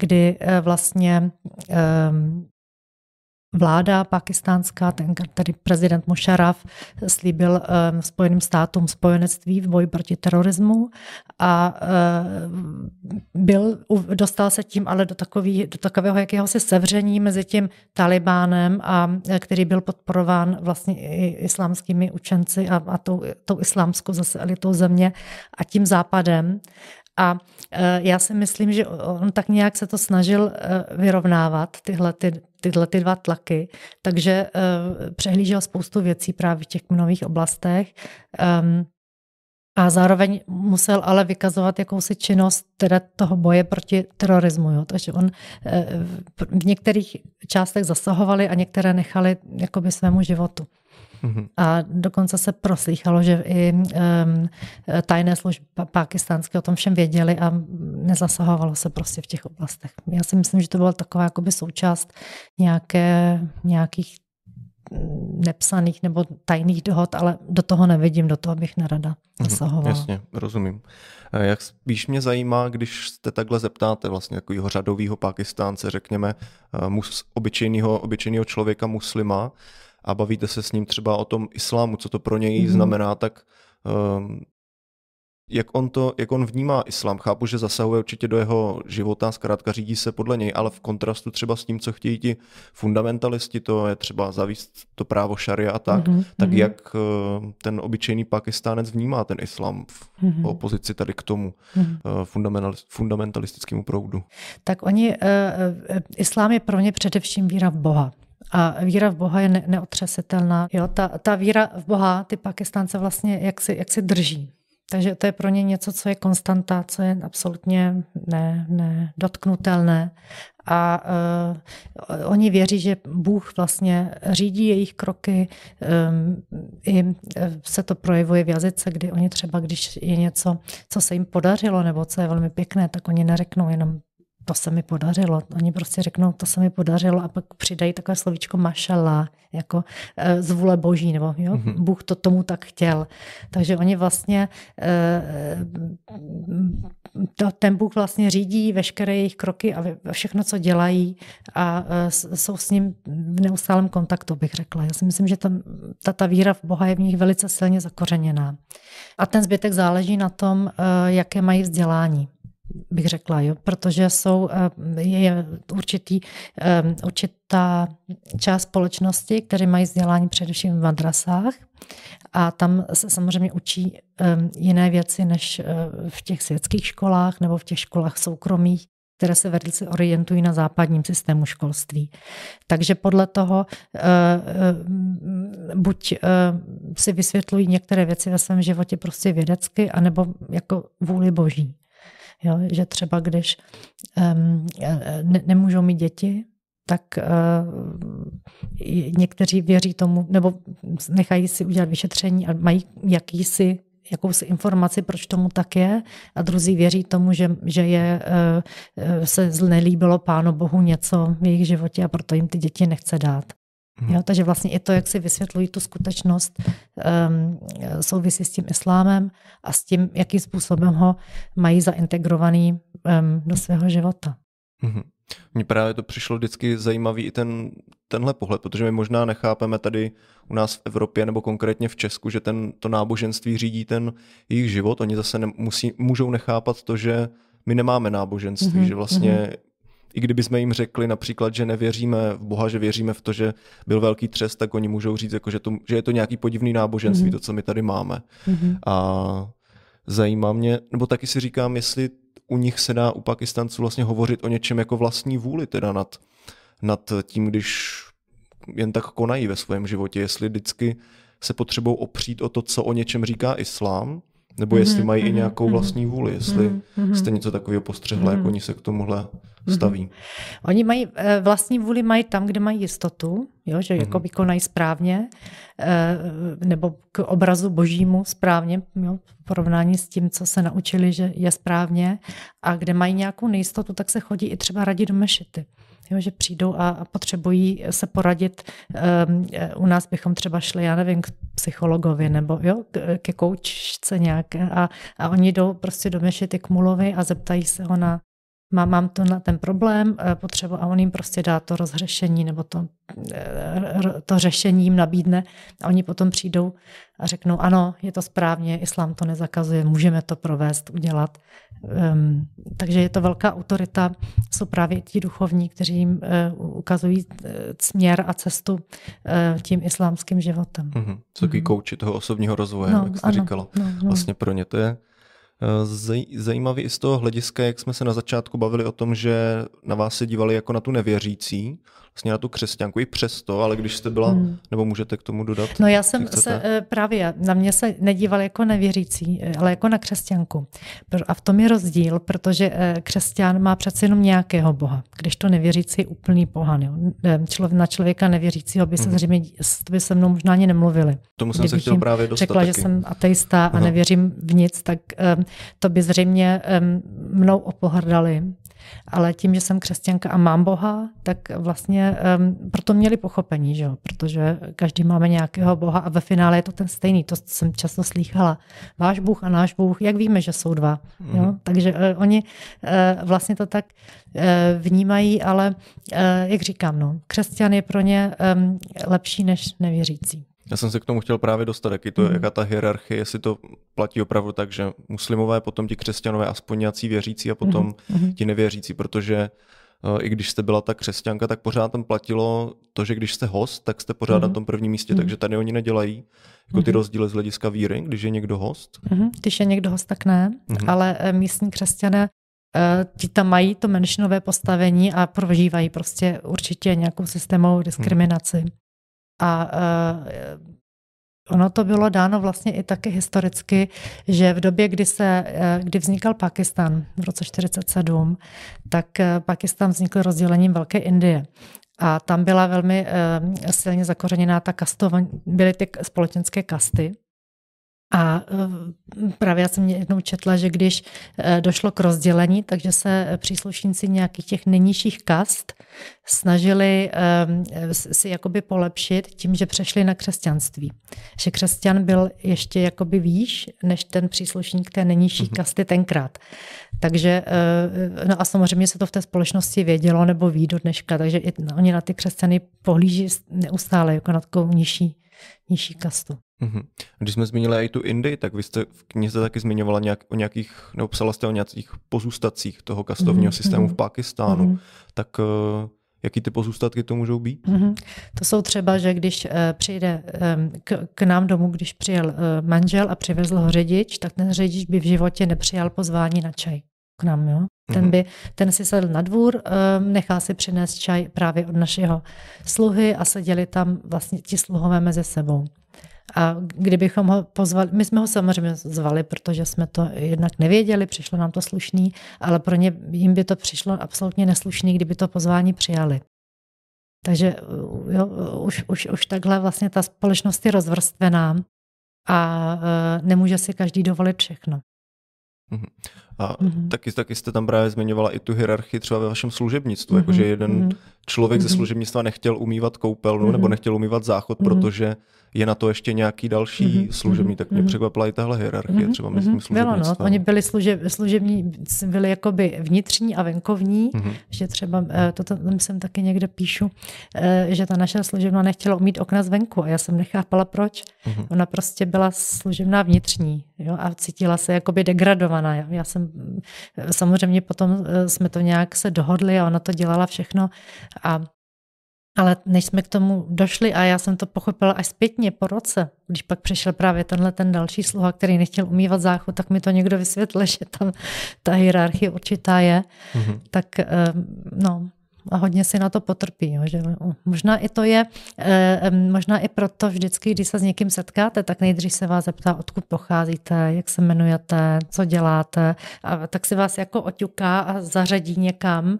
kdy vlastně Vláda pakistánská, ten, tedy prezident Musharraf, slíbil um, Spojeným státům spojenectví v boji proti terorismu a uh, byl, dostal se tím ale do, takový, do takového jakéhosi sevření mezi tím Talibánem, a, který byl podporován vlastně i islámskými učenci a, a tou, tou islámskou zase elitou země a tím západem. A e, já si myslím, že on tak nějak se to snažil e, vyrovnávat, tyhle, ty, tyhle ty dva tlaky, takže e, přehlížel spoustu věcí právě v těch nových oblastech. A zároveň musel ale vykazovat jakousi činnost teda toho boje proti terorismu. Jo. Takže on v některých částech zasahovali a některé nechali jakoby svému životu. Mm-hmm. A dokonce se proslýchalo, že i um, tajné služby pakistánské o tom všem věděli a nezasahovalo se prostě v těch oblastech. Já si myslím, že to byla taková jakoby součást nějaké, nějakých nepsaných nebo tajných dohod, ale do toho nevidím, do toho bych nerada mhm, zasahovala. Jasně, rozumím. Eh, jak spíš mě zajímá, když jste takhle zeptáte vlastně takového řadového pakistánce, řekněme, eh, mus, obyčejného, obyčejného člověka muslima, a bavíte se s ním třeba o tom islámu, co to pro něj mm-hmm. znamená, tak um, jak on, to, jak on vnímá islám. Chápu, že zasahuje určitě do jeho života, zkrátka řídí se podle něj, ale v kontrastu třeba s tím, co chtějí ti fundamentalisti, to je třeba zavíst to právo šaria a tak, mm-hmm. tak mhm. jak uh, ten obyčejný pakistánec vnímá ten islám v mm-hmm. opozici tady k tomu mm-hmm. uh, fundamentalistickému proudu? Tak oni, uh, islám je pro ně především víra v Boha. A víra v Boha je ne- neotřesitelná. Jo, ta, ta víra v Boha, ty Pakistánce vlastně jak si, jak si drží. Takže to je pro ně něco, co je konstanta, co je absolutně ne, nedotknutelné. A uh, oni věří, že Bůh vlastně řídí jejich kroky. Um, I se to projevuje v jazyce, kdy oni třeba, když je něco, co se jim podařilo, nebo co je velmi pěkné, tak oni neřeknou jenom to se mi podařilo. Oni prostě řeknou, to se mi podařilo a pak přidají takové slovíčko mašala, jako e, z vůle boží, nebo jo, mm-hmm. Bůh to tomu tak chtěl. Takže oni vlastně, e, to, ten Bůh vlastně řídí veškeré jejich kroky a všechno, co dělají a e, jsou s ním v neustálém kontaktu, bych řekla. Já si myslím, že tam, ta, ta víra v Boha je v nich velice silně zakořeněná. A ten zbytek záleží na tom, jaké mají vzdělání bych řekla, jo, protože jsou, eh, je určitý, eh, určitá část společnosti, které mají vzdělání především v madrasách a tam se samozřejmě učí eh, jiné věci než v těch světských školách nebo v těch školách soukromých, které se velice orientují na západním systému školství. Takže podle toho buď si vysvětlují některé věci ve svém životě prostě vědecky, anebo jako vůli boží. Jo, že třeba když um, ne, nemůžou mít děti, tak uh, někteří věří tomu, nebo nechají si udělat vyšetření a mají jakýsi jakousi informaci, proč tomu tak je, a druzí věří tomu, že, že je, uh, se nelíbilo Pánu Bohu něco v jejich životě a proto jim ty děti nechce dát. Hmm. Jo, takže vlastně i to, jak si vysvětlují tu skutečnost, um, souvisí s tím islámem a s tím, jakým způsobem ho mají zaintegrovaný um, do svého života. Hmm. Mně právě to přišlo vždycky zajímavý i ten, tenhle pohled, protože my možná nechápeme tady u nás v Evropě nebo konkrétně v Česku, že ten, to náboženství řídí ten jejich život. Oni zase nemusí, můžou nechápat to, že my nemáme náboženství, mm-hmm. že vlastně mm-hmm i kdyby jsme jim řekli například, že nevěříme v Boha, že věříme v to, že byl velký třest, tak oni můžou říct, jako, že, to, že je to nějaký podivný náboženství, mm-hmm. to, co my tady máme. Mm-hmm. A zajímá mě, nebo taky si říkám, jestli u nich se dá u Pakistanců vlastně hovořit o něčem jako vlastní vůli, teda nad, nad tím, když jen tak konají ve svém životě, jestli vždycky se potřebují opřít o to, co o něčem říká islám, nebo jestli mm-hmm, mají mm-hmm, i nějakou mm-hmm, vlastní vůli, jestli mm-hmm. jste něco takového postřehla, mm-hmm. jak oni se k tomuhle staví. Mm-hmm. Oni mají eh, vlastní vůli mají tam, kde mají jistotu, jo, že mm-hmm. jako vykonají správně, eh, nebo k obrazu božímu správně, jo, v porovnání s tím, co se naučili, že je správně, a kde mají nějakou nejistotu, tak se chodí i třeba radit do mešity jo, že přijdou a, a potřebují se poradit. Um, u nás bychom třeba šli, já nevím, k psychologovi nebo jo, ke koučce nějaké a, a oni jdou prostě do Mešity k Mulovi a zeptají se ho na mám, mám to na ten problém, eh, potřebu a on jim prostě dá to rozhřešení nebo to, eh, to řešení jim nabídne a oni potom přijdou a řeknou, ano, je to správně, islám to nezakazuje, můžeme to provést, udělat. Um, takže je to velká autorita, jsou právě ti duchovní, kteří jim uh, ukazují směr a cestu uh, tím islámským životem. Mm-hmm. Co mm-hmm. kouči toho osobního rozvoje, no, jak jste ano, říkala. No, no. Vlastně pro ně to je Zajímavý i z toho hlediska, jak jsme se na začátku bavili o tom, že na vás se dívali jako na tu nevěřící, vlastně na tu křesťanku i přesto, ale když jste byla, hmm. nebo můžete k tomu dodat? No já jsem se eh, právě, na mě se nedíval jako nevěřící, eh, ale jako na křesťanku. A v tom je rozdíl, protože eh, křesťan má přece jenom nějakého boha, když to nevěřící je úplný pohan. Jo. Na člověka nevěřícího by se hmm. zřejmě, by se mnou možná ani nemluvili. Tomu jsem Kdybych se chtěl právě dostat Řekla, taky. že jsem ateista a Aha. nevěřím v nic, tak to by zřejmě mnou opohrdali ale tím, že jsem křesťanka a mám Boha, tak vlastně um, proto měli pochopení, že jo? protože každý máme nějakého Boha a ve finále je to ten stejný, to jsem často slýchala. Váš Bůh a náš Bůh, jak víme, že jsou dva. Mm. Jo? Takže uh, oni uh, vlastně to tak uh, vnímají, ale uh, jak říkám, no, křesťan je pro ně um, lepší než nevěřící. Já jsem se k tomu chtěl právě dostat, jaký to, mm. jaká ta hierarchie, jestli to platí opravdu tak, že muslimové, potom ti křesťanové, aspoň nějací věřící a potom mm. ti nevěřící, protože uh, i když jste byla ta křesťanka, tak pořád tam platilo to, že když jste host, tak jste pořád mm. na tom prvním místě, mm. takže tady oni nedělají jako ty mm. rozdíly z hlediska víry, když je někdo host. Mm. Když je někdo host, tak ne, mm. ale eh, místní křesťané eh, ti tam mají to menšinové postavení a prožívají prostě určitě nějakou systémovou diskriminaci. Hmm. A uh, ono to bylo dáno vlastně i taky historicky, že v době, kdy, se, uh, kdy vznikal Pakistan v roce 1947, tak uh, Pakistan vznikl rozdělením Velké Indie. A tam byla velmi silně zakořeněná ta kastova, byly ty společenské kasty. A eh, právě já jsem jednou četla, že když eh, došlo k rozdělení, takže se příslušníci nějakých těch nejnižších kast snažili ehm, si jakoby polepšit tím, že přešli na křesťanství. Že křesťan byl ještě jakoby výš než ten příslušník té nejnižší mm-hmm. kasty tenkrát. Takže, no a samozřejmě se to v té společnosti vědělo nebo ví do dneška, takže oni na ty křesťany pohlíží neustále jako na takovou nižší, nižší kastu. Mm-hmm. Když jsme zmínili i tu Indii, tak vy jste v knize taky zmiňovala nějak, o nějakých, nebo psala jste o nějakých pozůstacích toho kastovního mm-hmm. systému v Pakistánu. Mm-hmm. Tak uh, jaký ty pozůstatky to můžou být? Mm-hmm. To jsou třeba, že když uh, přijde um, k, k nám domů, když přijel uh, manžel a přivezl ho řidič, tak ten řidič by v životě nepřijal pozvání na čaj k nám. Jo? Ten, mhm. by, ten si sedl na dvůr, nechal si přinést čaj právě od našeho sluhy a seděli tam vlastně ti sluhové mezi sebou. A kdybychom ho pozvali, my jsme ho samozřejmě zvali, protože jsme to jednak nevěděli, přišlo nám to slušný, ale pro ně jim by to přišlo absolutně neslušný, kdyby to pozvání přijali. Takže jo, už, už, už takhle vlastně ta společnost je rozvrstvená a e, nemůže si každý dovolit všechno. Mhm. A mm-hmm. taky, taky jste tam právě zmiňovala i tu hierarchii třeba ve vašem služebnictvu, mm-hmm. jakože jeden mm-hmm. člověk mm-hmm. ze služebnictva nechtěl umývat koupelnu mm-hmm. nebo nechtěl umývat záchod, mm-hmm. protože je na to ještě nějaký další mm-hmm. služební, tak mě mm-hmm. překvapila i tahle hierarchie mm-hmm. třeba mezi tím Bylo, no. Oni byli služeb, služební, byli jakoby vnitřní a venkovní, mm-hmm. že třeba, eh, to tam jsem taky někde píšu, eh, že ta naše služebna nechtěla umít okna zvenku a já jsem nechápala proč. Mm-hmm. Ona prostě byla služebná vnitřní jo, a cítila se jakoby degradovaná. Já jsem, samozřejmě potom jsme to nějak se dohodli a ona to dělala všechno a ale než jsme k tomu došli, a já jsem to pochopila až zpětně po roce, když pak přišel právě tenhle ten další sluha, který nechtěl umývat záchod, tak mi to někdo vysvětlil, že tam ta hierarchie určitá je. Mm-hmm. Tak no, a hodně si na to potrpí. Jo, že možná i to je, možná i proto vždycky, když se s někým setkáte, tak nejdřív se vás zeptá, odkud pocházíte, jak se jmenujete, co děláte, a tak si vás jako oťuká a zařadí někam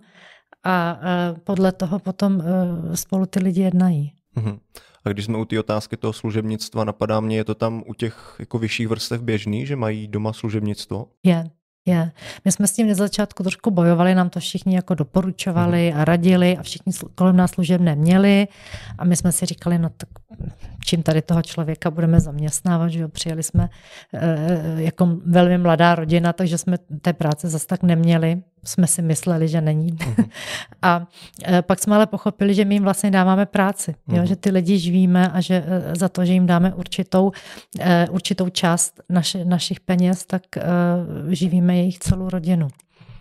a podle toho potom e, spolu ty lidi jednají. Mhm. A když jsme u té otázky toho služebnictva, napadá mě, je to tam u těch jako vyšších vrstev běžný, že mají doma služebnictvo? Je, je. My jsme s tím na začátku trošku bojovali, nám to všichni jako doporučovali mhm. a radili a všichni kolem nás služebné měli a my jsme si říkali, no tak čím tady toho člověka budeme zaměstnávat, že jo, přijeli jsme e, jako velmi mladá rodina, takže jsme té práce zase tak neměli, jsme si mysleli, že není. Uh-huh. a e, pak jsme ale pochopili, že my jim vlastně dáváme práci, uh-huh. jo, mhm. že ty lidi živíme a že e, za to, že jim dáme určitou, e, určitou část naši, našich peněz, tak e, živíme jejich celou rodinu.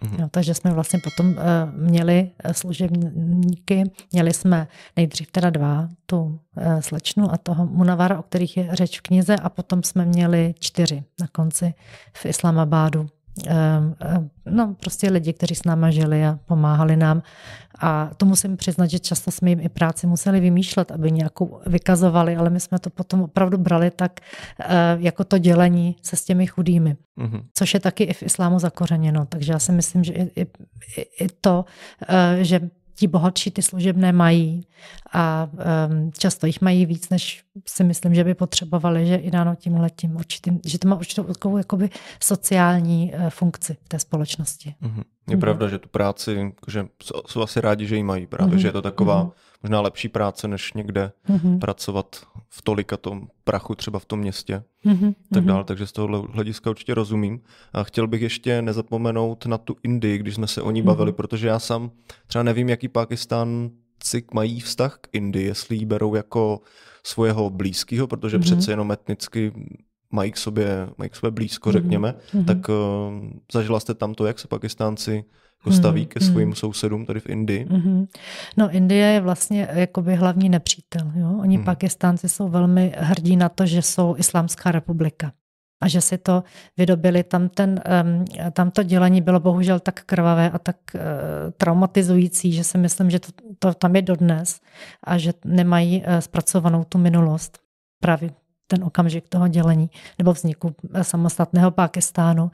Mm-hmm. Jo, takže jsme vlastně potom uh, měli služebníky, měli jsme nejdřív teda dva, tu uh, slečnu a toho Munavara, o kterých je řeč v knize, a potom jsme měli čtyři na konci v Islamabádu. Ehm, ehm, no, prostě lidi, kteří s náma žili a pomáhali nám. A to musím přiznat, že často jsme jim i práci museli vymýšlet, aby nějakou vykazovali, ale my jsme to potom opravdu brali tak eh, jako to dělení se s těmi chudými, mm-hmm. což je taky i v islámu zakořeněno. Takže já si myslím, že i, i, i to, eh, že ti bohatší ty služebné mají a um, často jich mají víc, než si myslím, že by potřebovali, že i dáno tím letím určitým, že to má určitou takovou jakoby sociální uh, funkci v té společnosti. Mm-hmm. Je mm-hmm. pravda, že tu práci, že jsou asi rádi, že ji mají právě, mm-hmm. že je to taková mm-hmm. Možná lepší práce, než někde mm-hmm. pracovat v tolika tom prachu, třeba v tom městě, mm-hmm. tak dále, takže z tohohle hlediska určitě rozumím. A chtěl bych ještě nezapomenout na tu Indii, když jsme se o ní bavili, mm-hmm. protože já sám třeba nevím, jaký Pakistánci mají vztah k Indii, jestli ji berou jako svého blízkého, protože mm-hmm. přece jenom etnicky mají k sobě, mají k sobě blízko, mhm. řekněme, mm-hmm. tak uh, zažila jste tam to, jak se Pakistánci jako staví ke mhm. svým mm. sousedům tady v Indii? Mm-hmm. No Indie je vlastně jakoby hlavní nepřítel. Jo? Oni mm. Pakistánci jsou velmi hrdí na to, že jsou islámská republika a že si to vydobili. Tam, ten, tam to dělení bylo bohužel tak krvavé a tak uh, traumatizující, že si myslím, že to, to tam je dodnes a že nemají uh, zpracovanou tu minulost. Právě ten okamžik toho dělení nebo vzniku samostatného Pákistánu.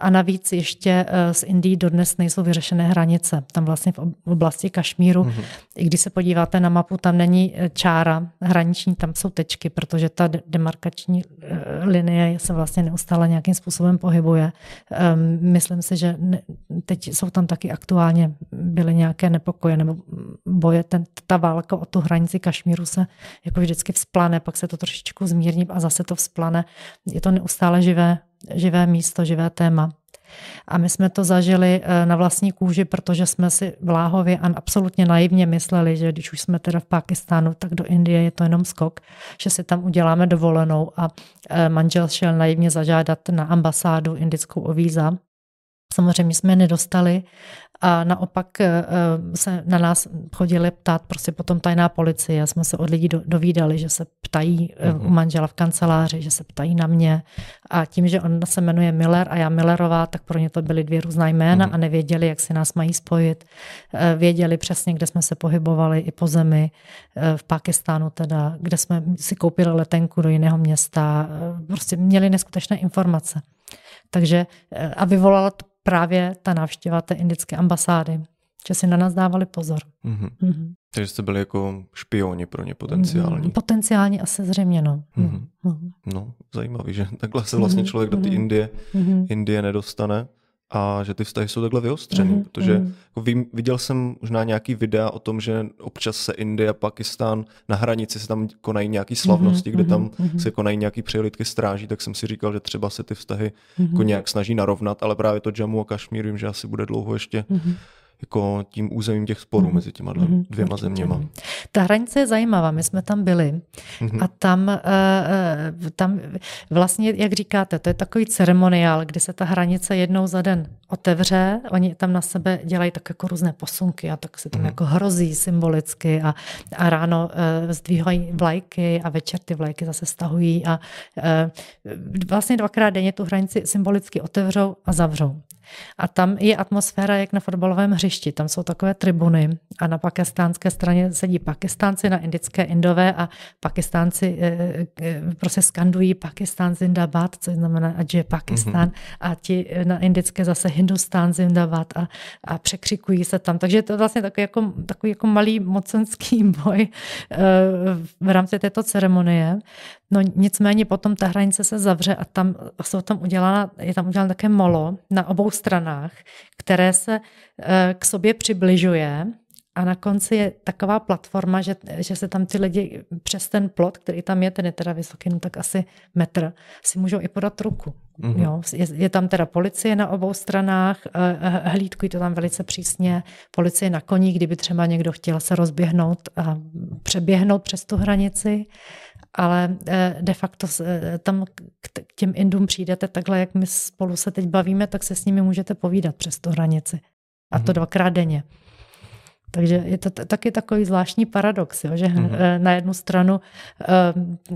A navíc ještě z Indii dodnes nejsou vyřešené hranice. Tam vlastně v oblasti Kašmíru, mm-hmm. i když se podíváte na mapu, tam není čára hraniční, tam jsou tečky, protože ta demarkační linie se vlastně neustále nějakým způsobem pohybuje. Ehm, myslím si, že teď jsou tam taky aktuálně byly nějaké nepokoje nebo boje. Ten, ta válka o tu hranici Kašmíru se jako vždycky vzplane, pak se to trošičku zmírní a zase to vzplane. Je to neustále živé, živé místo, živé téma. A my jsme to zažili eh, na vlastní kůži, protože jsme si v Láhově a absolutně naivně mysleli, že když už jsme teda v Pakistánu, tak do Indie je to jenom skok, že si tam uděláme dovolenou a eh, manžel šel naivně zažádat na ambasádu indickou o víza. Samozřejmě jsme nedostali a naopak eh, eh, se na nás chodili ptát prostě potom tajná policie. Jsme se od lidí dovídali, že se ptají mm-hmm. u manžela v kanceláři, že se ptají na mě. A tím, že on se jmenuje Miller a já Millerová, tak pro ně to byly dvě různá jména mm-hmm. a nevěděli, jak si nás mají spojit. Věděli přesně, kde jsme se pohybovali i po zemi, v Pakistánu teda, kde jsme si koupili letenku do jiného města. Prostě měli neskutečné informace. Takže a vyvolala to právě ta návštěva té indické ambasády, že si na nás dávali pozor. Mm-hmm. Mm-hmm. Takže jste byli jako špioni pro ně potenciální. Mm-hmm. Potenciálně asi zřejmě, no. Mm-hmm. No, zajímavý, že takhle se vlastně mhm. člověk do té mhm. Indie, mm-hmm. Indie nedostane a že ty vztahy jsou takhle vyostřený, mm-hmm. protože mhm. jako vím, viděl jsem možná nějaký videa o tom, že občas se Indie a Pakistán na hranici se tam konají nějaké slavnosti, mm-hmm. kde tam mm-hmm. se konají nějaké přehlídky stráží, tak jsem si říkal, že třeba se ty vztahy mm-hmm. jako nějak snaží narovnat, ale právě to Jammu a Kašmír vím, že asi bude dlouho ještě mm-hmm jako tím územím těch sporů mm-hmm. mezi těma mm-hmm. dvěma Určitě. zeměma. Ta hranice je zajímavá, my jsme tam byli mm-hmm. a tam, uh, tam vlastně, jak říkáte, to je takový ceremoniál, kdy se ta hranice jednou za den otevře, oni tam na sebe dělají tak jako různé posunky a tak se tam mm-hmm. jako hrozí symbolicky a, a ráno uh, zdvíhají vlajky a večer ty vlajky zase stahují a uh, vlastně dvakrát denně tu hranici symbolicky otevřou a zavřou. A tam je atmosféra jak na fotbalovém hřišti. Tam jsou takové tribuny a na pakistánské straně sedí Pakistánci, na indické Indové a Pakistánci e, e, prostě skandují Pakistán Zindabad, což znamená, ať je Pakistán mm-hmm. a ti na indické zase Hindustán Zindabad a, a překřikují se tam. Takže je to vlastně takový jako, takový jako malý mocenský boj e, v rámci této ceremonie. No nicméně potom ta hranice se zavře a tam jsou tam udělána, je tam uděláno také molo na obou stranách, které se eh, k sobě přibližuje a na konci je taková platforma, že, že se tam ty lidi přes ten plot, který tam je, ten je teda vysoký, no tak asi metr, si můžou i podat ruku. Mm-hmm. Jo, je, je tam teda policie na obou stranách, eh, eh, hlídkují to tam velice přísně, policie na koní, kdyby třeba někdo chtěl se rozběhnout a přeběhnout přes tu hranici ale eh, de facto eh, tam k těm Indům přijdete takhle, jak my spolu se teď bavíme, tak se s nimi můžete povídat přes tu hranici. A to mhm. dvakrát denně. Takže je to taky takový zvláštní paradox, jo, že mm-hmm. na jednu stranu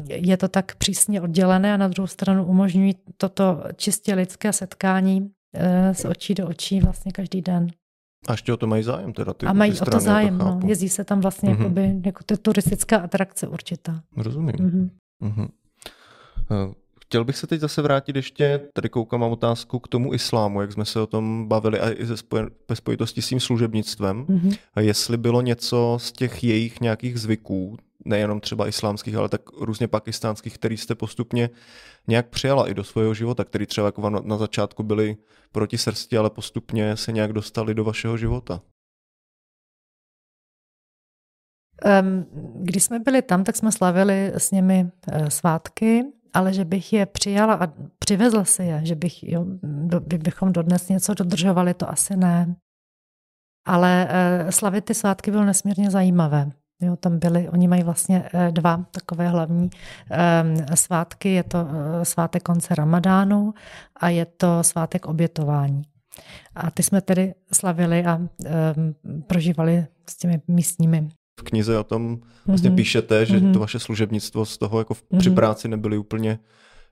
je to tak přísně oddělené a na druhou stranu umožňují toto čistě lidské setkání z očí do očí vlastně každý den. A ještě o to mají zájem teda ty A mají ty strany, o to zájem, to no. Jezdí se tam vlastně mm-hmm. jakoby, jako to turistická atrakce určitá. Rozumím. Mm-hmm. Mm-hmm. Chtěl bych se teď zase vrátit ještě, tady koukám mám otázku k tomu islámu, jak jsme se o tom bavili a i ve spojitosti s tím služebnictvem. Mm-hmm. A jestli bylo něco z těch jejich nějakých zvyků, nejenom třeba islámských, ale tak různě pakistánských, který jste postupně nějak přijala i do svého života, který třeba jako na začátku byli proti srsti, ale postupně se nějak dostali do vašeho života? Když jsme byli tam, tak jsme slavili s nimi eh, svátky, ale že bych je přijala a přivezla si je, že bych, jo, do, bychom dodnes něco dodržovali, to asi ne. Ale eh, slavit ty svátky bylo nesmírně zajímavé. Jo, tam byly, oni mají vlastně eh, dva takové hlavní um, svátky. Je to uh, svátek konce Ramadánu a je to svátek obětování. A ty jsme tedy slavili a um, prožívali s těmi místními. V knize o tom vlastně mm-hmm. píšete, že mm-hmm. to vaše služebnictvo z toho jako v, mm-hmm. při práci nebyly úplně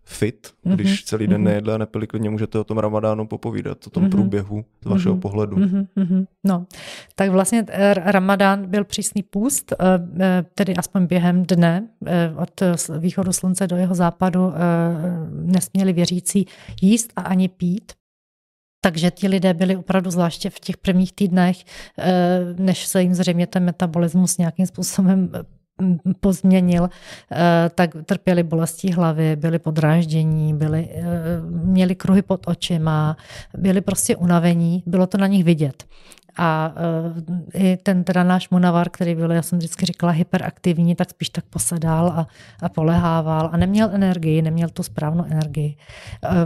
fit, když mm-hmm. celý den mm-hmm. nejedli a nepili, klidně můžete o tom ramadánu popovídat, o tom mm-hmm. průběhu z vašeho mm-hmm. pohledu. Mm-hmm. No, tak vlastně eh, ramadán byl přísný půst, eh, eh, tedy aspoň během dne od východu slunce do jeho západu nesměli věřící jíst a ani pít. Takže ti lidé byli opravdu zvláště v těch prvních týdnech, než se jim zřejmě ten metabolismus nějakým způsobem pozměnil, eh, tak trpěli bolestí hlavy, byli podráždění, byli, eh, měli kruhy pod očima, byli prostě unavení, bylo to na nich vidět. A uh, i ten teda náš munavar, který byl, já jsem vždycky říkala, hyperaktivní, tak spíš tak posedal a, a polehával a neměl energii, neměl tu správnou energii.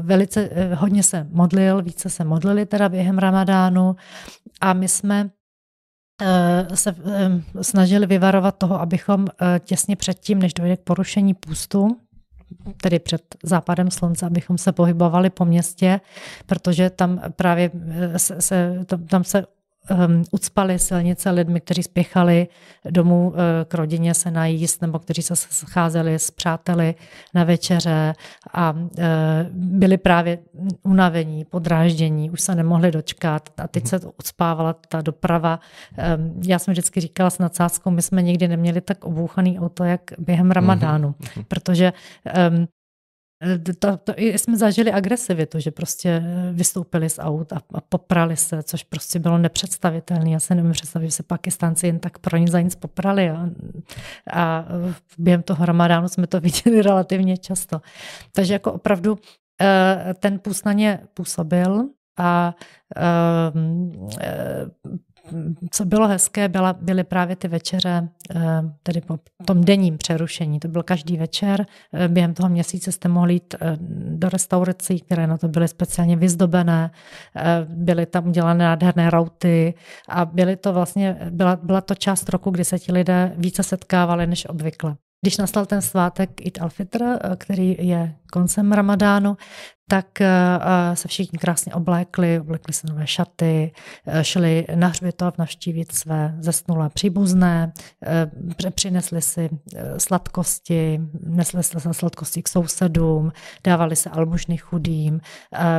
Velice hodně se modlil, více se modlili teda během ramadánu a my jsme Eh, se eh, snažili vyvarovat toho, abychom eh, těsně předtím, než dojde k porušení půstu, tedy před západem slunce, abychom se pohybovali po městě, protože tam právě se, se, tam se um, ucpali silnice lidmi, kteří spěchali domů uh, k rodině se najíst, nebo kteří se scházeli s přáteli na večeře a uh, byli právě unavení, podráždění, už se nemohli dočkat a teď se ucpávala ta doprava. Um, já jsem vždycky říkala s nadsázkou, my jsme nikdy neměli tak obouchaný auto, jak během ramadánu, mm-hmm. protože um, to, to, jsme zažili agresivitu, že prostě eh, vystoupili z aut a, a poprali se, což prostě bylo nepředstavitelné. Já se nemůžu představit, že se Pakistánci jen tak pro nic za nic poprali. A, a během toho ramadánu jsme to viděli relativně často. Takže jako opravdu eh, ten půst na ně působil a eh, co bylo hezké, byla, byly právě ty večeře, eh, tedy po tom denním přerušení. To byl každý večer. Eh, během toho měsíce jste mohli jít eh, do restaurací, které na to byly speciálně vyzdobené. Byly tam udělané nádherné rauty a byly to vlastně, byla, byla to část roku, kdy se ti lidé více setkávali než obvykle. Když nastal ten svátek Eid al-Fitr, který je koncem ramadánu, tak eh, eh, se všichni krásně oblékli, oblekli se nové šaty, eh, šli na hřbitov navštívit své zesnulé příbuzné, přinesli si sladkosti, nesli se sladkosti k sousedům, dávali se almužny chudým,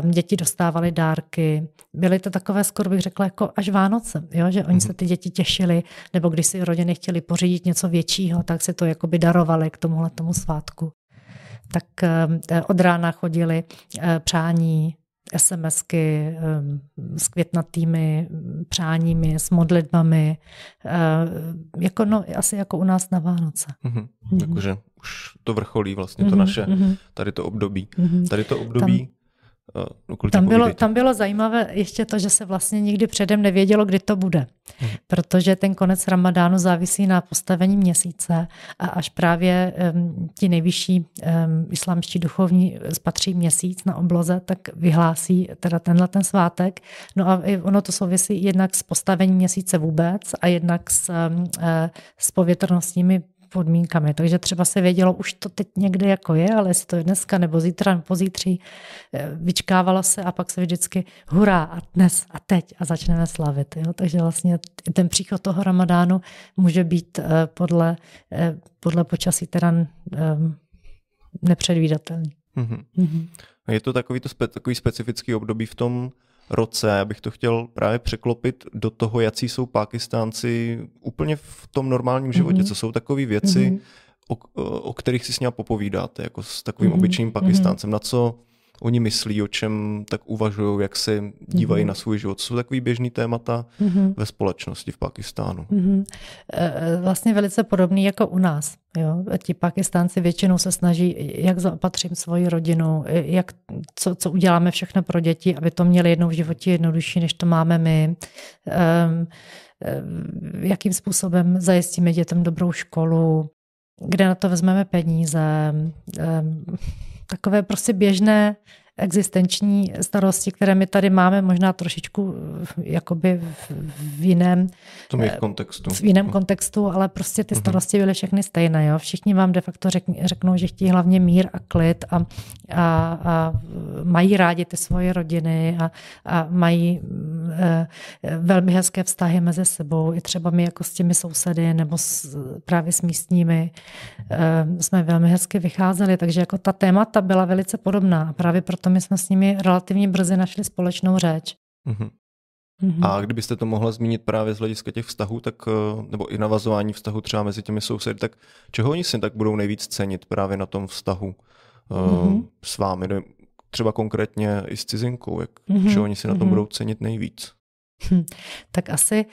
děti dostávaly dárky. Byly to takové, skoro bych řekla, jako až Vánoce, jo? že oni se ty děti těšili, nebo když si rodiny chtěli pořídit něco většího, tak si to jakoby darovali k tomuhle tomu svátku tak eh, od rána chodili eh, přání, SMSky eh, s květnatými přáními, s modlitbami, jako no, asi jako u nás na Vánoce. Mm-hmm. Mm-hmm. Jakože už to vrcholí vlastně to mm-hmm. naše, mm-hmm. tady to období. Mm-hmm. Tady to období Tam No, tam, bylo, tam bylo zajímavé ještě to, že se vlastně nikdy předem nevědělo, kdy to bude. Hmm. Protože ten konec ramadánu závisí na postavení měsíce a až právě um, ti nejvyšší um, islámští duchovní spatří měsíc na obloze, tak vyhlásí teda tenhle ten svátek. No a ono to souvisí jednak s postavením měsíce vůbec a jednak s, um, s povětrnostními podmínkami. Takže třeba se vědělo, už to teď někde jako je, ale jestli to je dneska nebo zítra nebo pozítří, eh, vyčkávalo se a pak se vždycky hurá a dnes a teď a začneme slavit. Jo? Takže vlastně ten příchod toho ramadánu může být eh, podle, eh, podle počasí teda nepředvídatelný. Mm-hmm. Mm-hmm. Je to takový, to spe, takový specifický období v tom roce, abych to chtěl právě překlopit do toho, jaký jsou Pákistánci úplně v tom normálním životě, mm-hmm. co jsou takové věci, mm-hmm. o, o kterých si s ním popovídáte, jako s takovým mm-hmm. obyčejným Pakistáncem, mm-hmm. na co oni myslí, o čem tak uvažují, jak se dívají mm-hmm. na svůj život. Jsou takový běžný témata mm-hmm. ve společnosti v Pakistánu. Mm-hmm. Vlastně velice podobný jako u nás. Jo? Ti Pakistánci většinou se snaží, jak zaopatřím svoji rodinu, jak, co, co uděláme všechno pro děti, aby to měli jednou v životě jednodušší, než to máme my. Um, jakým způsobem zajistíme dětem dobrou školu, kde na to vezmeme peníze, takové prostě běžné existenční starosti, které my tady máme, možná trošičku jakoby v jiném v jejich kontextu. V jiném kontextu, ale prostě ty starosti byly všechny stejné. Jo? Všichni vám de facto řeknou, že chtějí hlavně mír a klid a, a, a mají rádi ty svoje rodiny a, a mají e, velmi hezké vztahy mezi sebou. I třeba my jako s těmi sousedy nebo s, právě s místními e, jsme velmi hezky vycházeli, takže jako ta témata byla velice podobná. A právě proto my jsme s nimi relativně brzy našli společnou řeč. Mm-hmm. Mm-hmm. A kdybyste to mohla zmínit právě z hlediska těch vztahů, tak, eh, nebo i navazování vztahu třeba mezi těmi sousedy, tak čeho oni si tak budou nejvíc cenit právě na tom vztahu mm-hmm. s vámi? Třeba konkrétně i s cizinkou, jak, mm-hmm. čeho oni si na tom mm-hmm. budou cenit nejvíc? Hm, tak asi,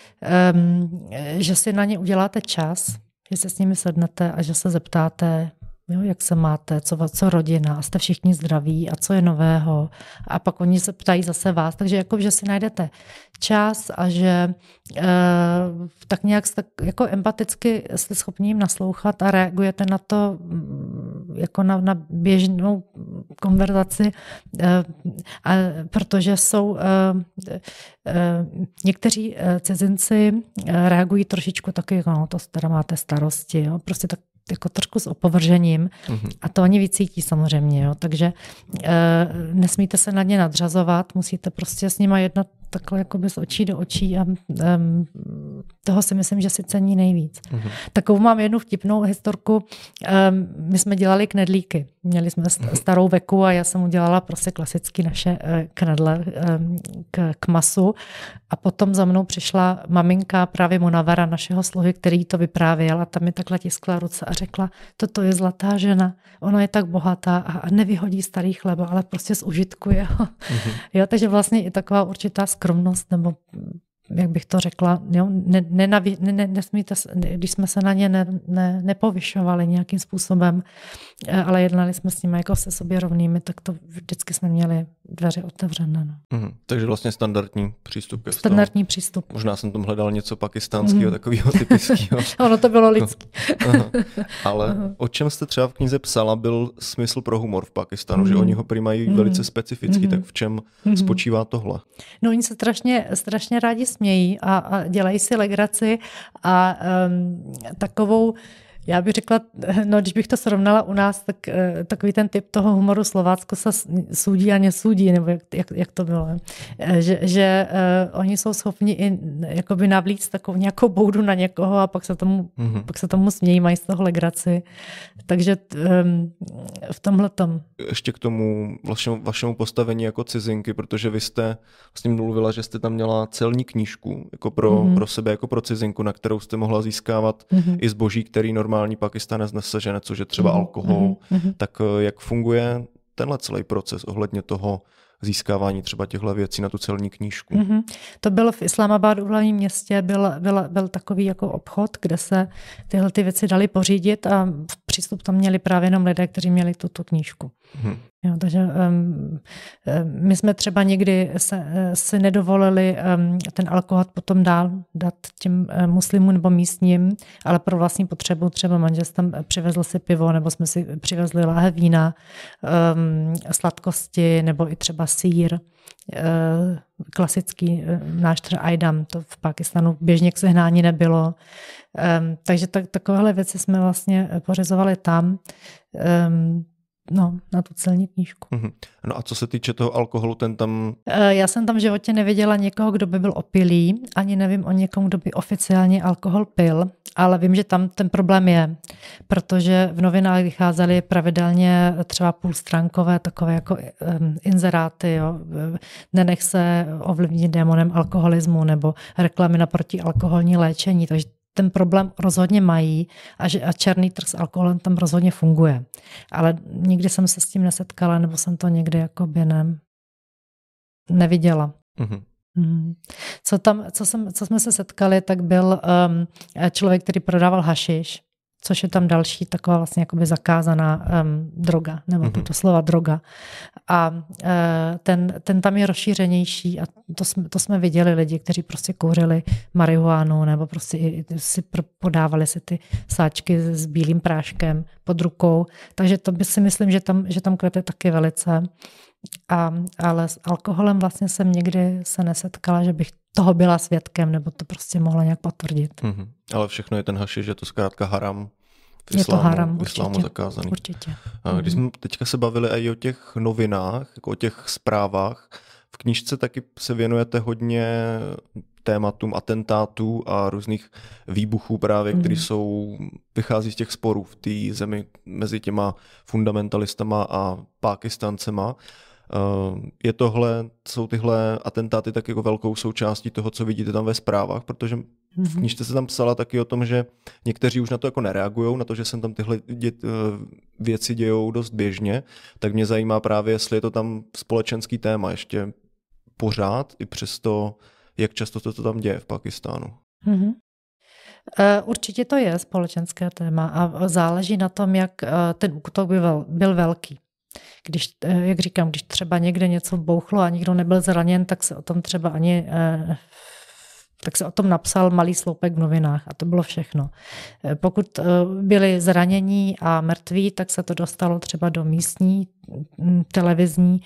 um, že si na ně uděláte čas, že se s nimi sednete a že se zeptáte, Jo, jak se máte, co, co rodina, jste všichni zdraví a co je nového. A pak oni se ptají zase vás, takže jako, že si najdete čas a že e, tak nějak jste, jako empaticky jste schopni jim naslouchat a reagujete na to mm, jako na, na běžnou konverzaci, e, a, protože jsou e, e, někteří cizinci reagují trošičku taky, no to teda máte starosti, jo, prostě tak jako trošku s opovržením mm-hmm. a to oni vycítí samozřejmě, jo. takže e, nesmíte se na ně nadřazovat, musíte prostě s nima jednat takhle jako z očí do očí a um, toho si myslím, že si cení nejvíc. Mm-hmm. Takovou mám jednu vtipnou historku. Um, my jsme dělali knedlíky. Měli jsme mhm. starou veku a já jsem udělala prostě klasicky naše uh, knedle um, k, k masu. A potom za mnou přišla maminka právě Monavara, našeho sluhy, který to vyprávěl a tam mi takhle tiskla ruce a řekla, toto je zlatá žena, ona je tak bohatá a nevyhodí starý chleba, ale prostě zužitkuje ho. Mm-hmm. Jo, takže vlastně i taková určitá skromnost nebo jak bych to řekla, jo, ne, nenaví, ne, ne, nesmíte, když jsme se na ně ne, ne, nepovyšovali nějakým způsobem, eh, ale jednali jsme s nimi jako se sobě rovnými, tak to vždycky jsme měli dveře otevřené. No. Mm, takže vlastně standardní přístup. Ke standardní přístup. Možná jsem tam hledal něco pakistánského, mm. takového typického. ono to bylo lidský. Ale Aha. o čem jste třeba v knize psala, byl smysl pro humor v Pakistanu, mm. že oni ho prý mají mm. velice specifický, mm. tak v čem mm. spočívá tohle? No oni se strašně, strašně rádi smějí a, a dělají si legraci a um, takovou já bych řekla, no když bych to srovnala u nás, tak eh, takový ten typ toho humoru Slovácko se sudí a nesudí, nebo jak, jak, jak to bylo. Eh, že, že uh, oni jsou schopni i jakoby navlít takovou nějakou boudu na někoho a pak se tomu, mm-hmm. pak se tomu smějí, mají z toho legraci. Takže um, v tomhle tom. Ještě k tomu vašemu, vašemu postavení jako cizinky, protože vy jste vlastně mluvila, že jste tam měla celní knížku jako pro, mm-hmm. pro sebe, jako pro cizinku, na kterou jste mohla získávat mm-hmm. i zboží, který normálně normální Pakistanec nesežene, což je třeba mm-hmm. alkohol, mm-hmm. tak eh, jak funguje tenhle celý proces ohledně toho získávání třeba těchto věcí na tu celní knížku. Mm-hmm. To bylo v Islamabadu v hlavním městě, byl, byl, byl takový jako obchod, kde se tyhle ty věci dali pořídit a přístup tam měli právě jenom lidé, kteří měli tuto knížku. Mm-hmm. Jo, takže um, my jsme třeba někdy se, si nedovolili um, ten alkohol potom dál dát těm uh, muslimům nebo místním, ale pro vlastní potřebu třeba manžel tam přivezl si pivo nebo jsme si přivezli láhe vína, um, sladkosti nebo i třeba sír. Uh, klasický náš třeba Aydam, to v Pakistanu běžně k sehnání nebylo. Um, takže tak, takovéhle věci jsme vlastně pořizovali tam. Um, No, na tu celní knížku. Mm-hmm. No a co se týče toho alkoholu, ten tam... Eh, já jsem tam v životě neviděla někoho, kdo by byl opilý, ani nevím o někom, kdo by oficiálně alkohol pil, ale vím, že tam ten problém je, protože v novinách vycházely pravidelně třeba půlstránkové takové jako um, inzeráty, jo. nenech se ovlivnit démonem alkoholismu nebo reklamy na protialkoholní léčení, takže ten problém rozhodně mají a, že, a černý trh s alkoholem tam rozhodně funguje. Ale nikdy jsem se s tím nesetkala, nebo jsem to někdy jako ne, neviděla. Mm-hmm. Co, tam, co, jsem, co jsme se setkali, tak byl um, člověk, který prodával hašiš, což je tam další taková vlastně jakoby zakázaná um, droga, nebo mm-hmm. to slova droga. A uh, ten, ten tam je rozšířenější a to jsme, to jsme viděli lidi, kteří prostě kouřili marihuánu nebo prostě i, si podávali si ty sáčky s bílým práškem pod rukou. Takže to by si myslím, že tam, že tam kvete taky velice. A, ale s alkoholem vlastně jsem nikdy se nesetkala, že bych toho byla svědkem, nebo to prostě mohla nějak potvrdit. Mm-hmm. Ale všechno je ten haši, že to zkrátka haram v islámu, je to haram, v islámu určitě, zakázaný. Určitě. A když jsme teďka se bavili i o těch novinách, jako o těch zprávách, v knižce taky se věnujete hodně tématům atentátů a různých výbuchů právě, mm. které jsou, vychází z těch sporů v té zemi mezi těma fundamentalistama a pákistancema. Eh, je tohle, jsou tyhle atentáty tak jako velkou součástí toho, co vidíte tam ve zprávách, protože v mhm. knižce se tam psala taky o tom, že někteří už na to jako nereagují, na to, že se tam tyhle dět, eh, věci dějou dost běžně, tak mě zajímá právě, jestli je to tam společenský téma ještě pořád, i přesto, jak často to, to tam děje v Pakistánu. Mm-hmm. Určitě to je společenské téma a záleží na tom, jak ten útok byl, byl velký. Když, eh, jak říkám, když třeba někde něco bouchlo a nikdo nebyl zraněn, tak se o tom třeba ani eh, tak se o tom napsal malý sloupek v novinách a to bylo všechno. Eh, pokud byli zranění a mrtví, tak se to dostalo třeba do místní mm, televizní,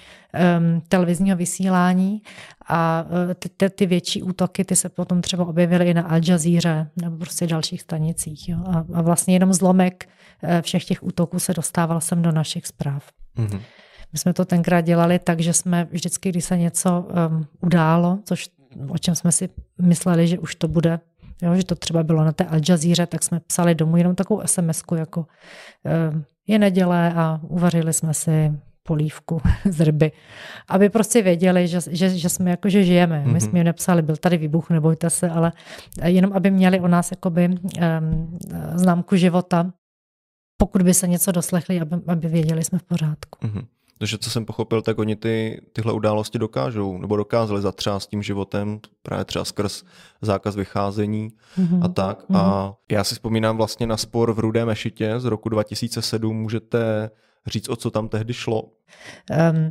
televizního vysílání a ty, ty, ty větší útoky, ty se potom třeba objevily i na Al Jazeera nebo prostě dalších stanicích. Jo. A, a vlastně jenom zlomek všech těch útoků se dostával sem do našich zpráv. Mm-hmm. My jsme to tenkrát dělali tak, že jsme vždycky, když se něco um, událo, což o čem jsme si mysleli, že už to bude, jo, že to třeba bylo na té Al Jazeera, tak jsme psali domů jenom takovou sms jako um, je neděle a uvařili jsme si polívku z ryby, aby prostě věděli, že, že, že jsme jako, že žijeme. My mm-hmm. jsme jim nepsali, byl tady výbuch, nebojte se, ale jenom aby měli o nás jakoby um, známku života, pokud by se něco doslechli, aby, aby věděli, jsme v pořádku. Mm-hmm. Takže co jsem pochopil, tak oni ty, tyhle události dokážou, nebo dokázali zatřást tím životem, právě třeba skrz zákaz vycházení mm-hmm. a tak. Mm-hmm. A já si vzpomínám vlastně na spor v Rudé Mešitě z roku 2007. Můžete říct, o co tam tehdy šlo? Um,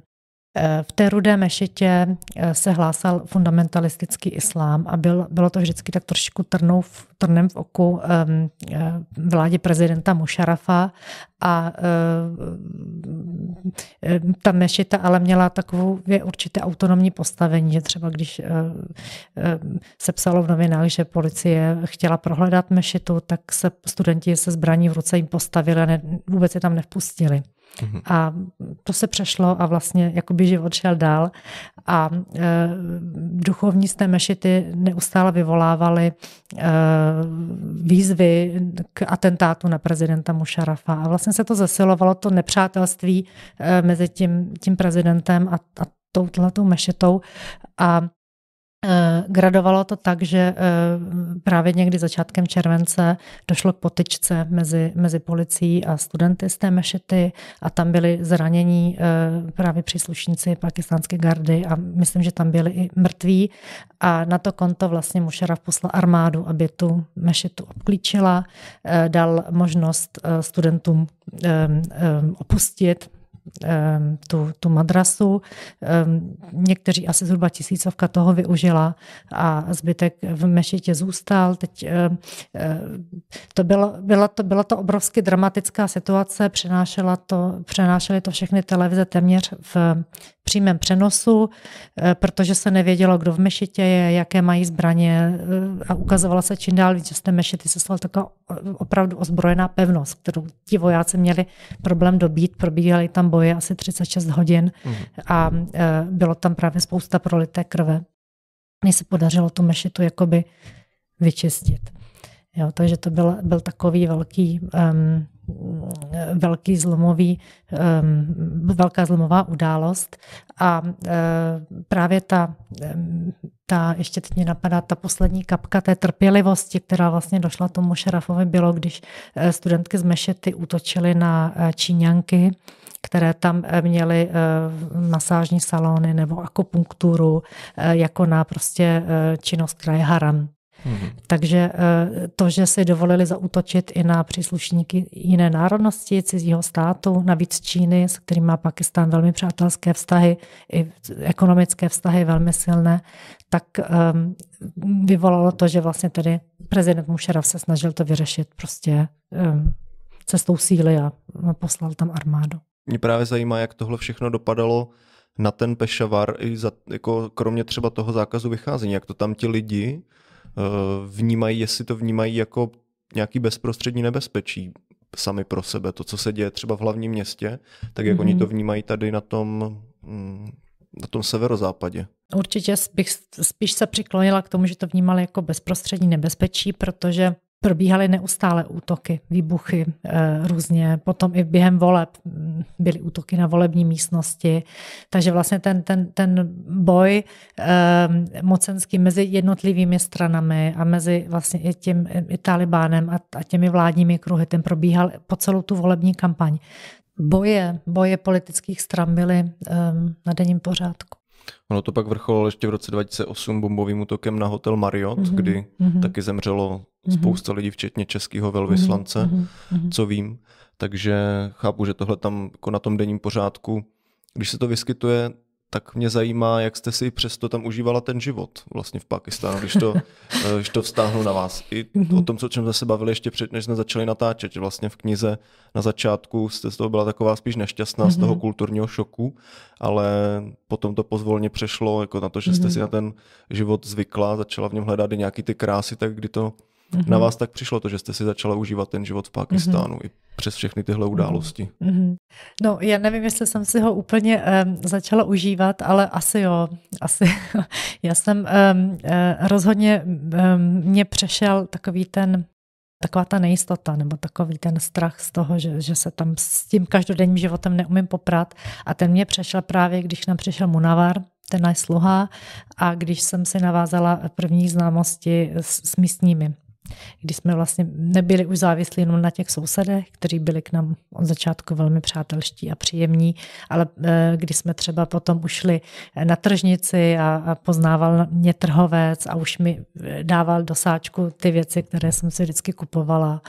v té rudé mešitě eh, se hlásal fundamentalistický islám a byl, bylo to vždycky tak trošku trnou v, trnem v oku um, vládě prezidenta Musharafa a um, ta mešita ale měla takovou určité autonomní postavení, že třeba když se psalo v novinách, že policie chtěla prohledat mešitu, tak se studenti se zbraní v ruce jim postavili a ne, vůbec je tam nevpustili. Mm-hmm. A to se přešlo a vlastně jakoby život šel dál. A e, duchovní z té mešity neustále vyvolávali e, výzvy k atentátu na prezidenta Musharafa a vlastně se to zesilovalo, to nepřátelství e, mezi tím, tím prezidentem a, a touhletou mešitou. A gradovalo to tak, že eh, právě někdy začátkem července došlo k potyčce mezi, mezi policií a studenty z té mešity a tam byli zranění eh, právě příslušníci pakistánské gardy a myslím, že tam byli i mrtví. A na to konto vlastně Musharraf poslal armádu, aby tu mešitu obklíčila, dal možnost studentům opustit tu, tu madrasu. Ehm, někteří asi zhruba tisícovka toho využila a zbytek v mešitě zůstal. Teď ehm, to bylo, byla, to, byla to obrovsky dramatická situace, přenášela to, přenášely to všechny televize téměř v přímém přenosu, eh, protože se nevědělo, kdo v mešitě je, jaké mají zbraně eh, a ukazovalo se čím dál víc, že z té mešity se stala taková eh, opravdu ozbrojená pevnost, kterou ti vojáci měli problém dobít, probíhaly tam boje asi 36 hodin mm. a bylo tam právě spousta prolité krve. Mně se podařilo tu mešitu jakoby vyčistit. Jo, takže to byl, byl takový velký, um, velký zlomový, um, velká zlomová událost a uh, právě ta, um, ta, ještě teď mě napadá ta poslední kapka té trpělivosti, která vlastně došla tomu Šerafovi, bylo, když uh, studentky z Mešety útočily na uh, Číňanky, které tam měly masážní salony nebo akupunkturu, jako na prostě činnost, která je haram. Mm-hmm. Takže to, že si dovolili zautočit i na příslušníky jiné národnosti, cizího státu, navíc Číny, s kterým má Pakistán velmi přátelské vztahy, i ekonomické vztahy velmi silné, tak um, vyvolalo to, že vlastně tedy prezident Musharraf se snažil to vyřešit prostě um, cestou síly a poslal tam armádu. Mě právě zajímá, jak tohle všechno dopadalo na ten Pešavar, i za, jako kromě třeba toho zákazu vycházení, jak to tam ti lidi vnímají, jestli to vnímají jako nějaký bezprostřední nebezpečí sami pro sebe, to, co se děje třeba v hlavním městě, tak jak mm-hmm. oni to mhm. vnímají tady na tom, mm, na tom severozápadě. Určitě bych spíš se přiklonila k tomu, že to vnímali jako bezprostřední nebezpečí, protože probíhaly neustále útoky, výbuchy e, různě, potom i během voleb mm, byly útoky na volební místnosti, takže vlastně ten, ten, ten boj e, mocenský mezi jednotlivými stranami a mezi vlastně i tím i Talibánem a, a těmi vládními kruhy, ten probíhal po celou tu volební kampaň. Boje, boje politických stran byly e, na denním pořádku. Ono to pak vrcholilo ještě v roce 2008 bombovým útokem na hotel Marriott, mm-hmm. kdy mm-hmm. taky zemřelo mm-hmm. spousta lidí, včetně českého velvyslance, mm-hmm. co vím. Takže chápu, že tohle tam jako na tom denním pořádku, když se to vyskytuje, tak mě zajímá, jak jste si přesto tam užívala ten život vlastně v Pakistánu, když to, eh, když to vztáhnu na vás. I o tom, co čem jsme se bavili ještě před, než jsme začali natáčet, že vlastně v knize na začátku jste z toho byla taková spíš nešťastná mm-hmm. z toho mhm. kulturního šoku, ale potom to pozvolně přešlo jako na to, že jste mm-hmm. si na ten život zvykla, začala v něm hledat i nějaký ty krásy, tak kdy to Mm-hmm. Na vás tak přišlo to, že jste si začala užívat ten život v Pakistánu mm-hmm. i přes všechny tyhle mhm. události. Mm-hmm. No, já nevím, jestli jsem si ho úplně um, začala užívat, ale asi jo. Asi. já jsem um, uh, rozhodně um, mě přešel takový ten taková ta nejistota nebo takový ten strach z toho, že, že se tam s tím každodenním životem neumím poprat. A ten mě přešel právě, když nám přišel Munavar, ten náš sluha, a když jsem si navázala první známosti s, s místními kdy jsme vlastně nebyli už závislí jenom na těch sousedech, kteří byli k nám od začátku velmi přátelští a příjemní, ale eh, když jsme třeba potom ušli na tržnici a, a poznával mě trhovec a už mi eh, dával do sáčku ty věci, které jsem si vždycky kupovala.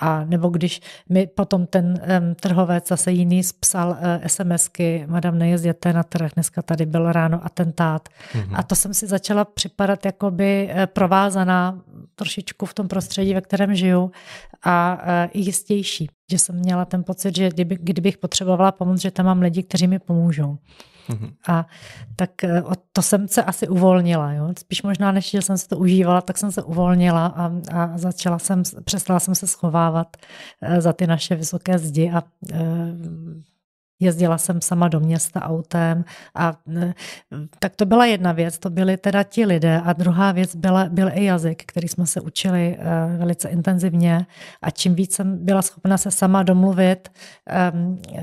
A nebo když mi potom ten um, trhovec zase jiný psal uh, SMSky, madam, nejezděte na trh, dneska tady byl ráno atentát. Mm-hmm. A to jsem si začala připadat jakoby provázaná trošičku v tom prostředí, ve kterém žiju a i jistější, že jsem měla ten pocit, že kdyby, kdybych potřebovala pomoc, že tam mám lidi, kteří mi pomůžou. Mm-hmm. A tak e, to jsem se asi uvolnila. Jo? Spíš možná, než že jsem se to užívala, tak jsem se uvolnila a, a začala jsem, přestala jsem se schovávat e, za ty naše vysoké zdi a e, Jezdila jsem sama do města autem a e, tak to byla jedna věc, to byly teda ti lidé a druhá věc byla, byl i jazyk, který jsme se učili e, velice intenzivně a čím víc jsem byla schopna se sama domluvit,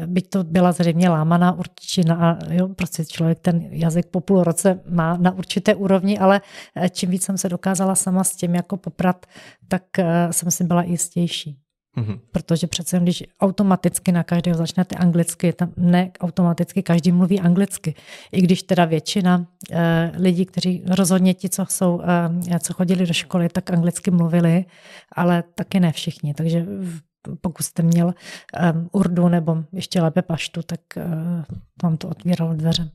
byť to byla zřejmě lámaná a jo, prostě člověk ten jazyk po půl roce má na určité úrovni, ale e, čím víc jsem se dokázala sama s tím jako poprat, tak jsem si byla jistější. Mm-hmm. Protože přece, když automaticky na každého začnete anglicky, tam ne automaticky každý mluví anglicky. I když teda většina e, lidí, kteří rozhodně ti, co, jsou, e, co chodili do školy, tak anglicky mluvili, ale taky ne všichni. Takže pokud jste měl um, urdu nebo ještě lépe paštu, tak uh, vám to otvíralo dveře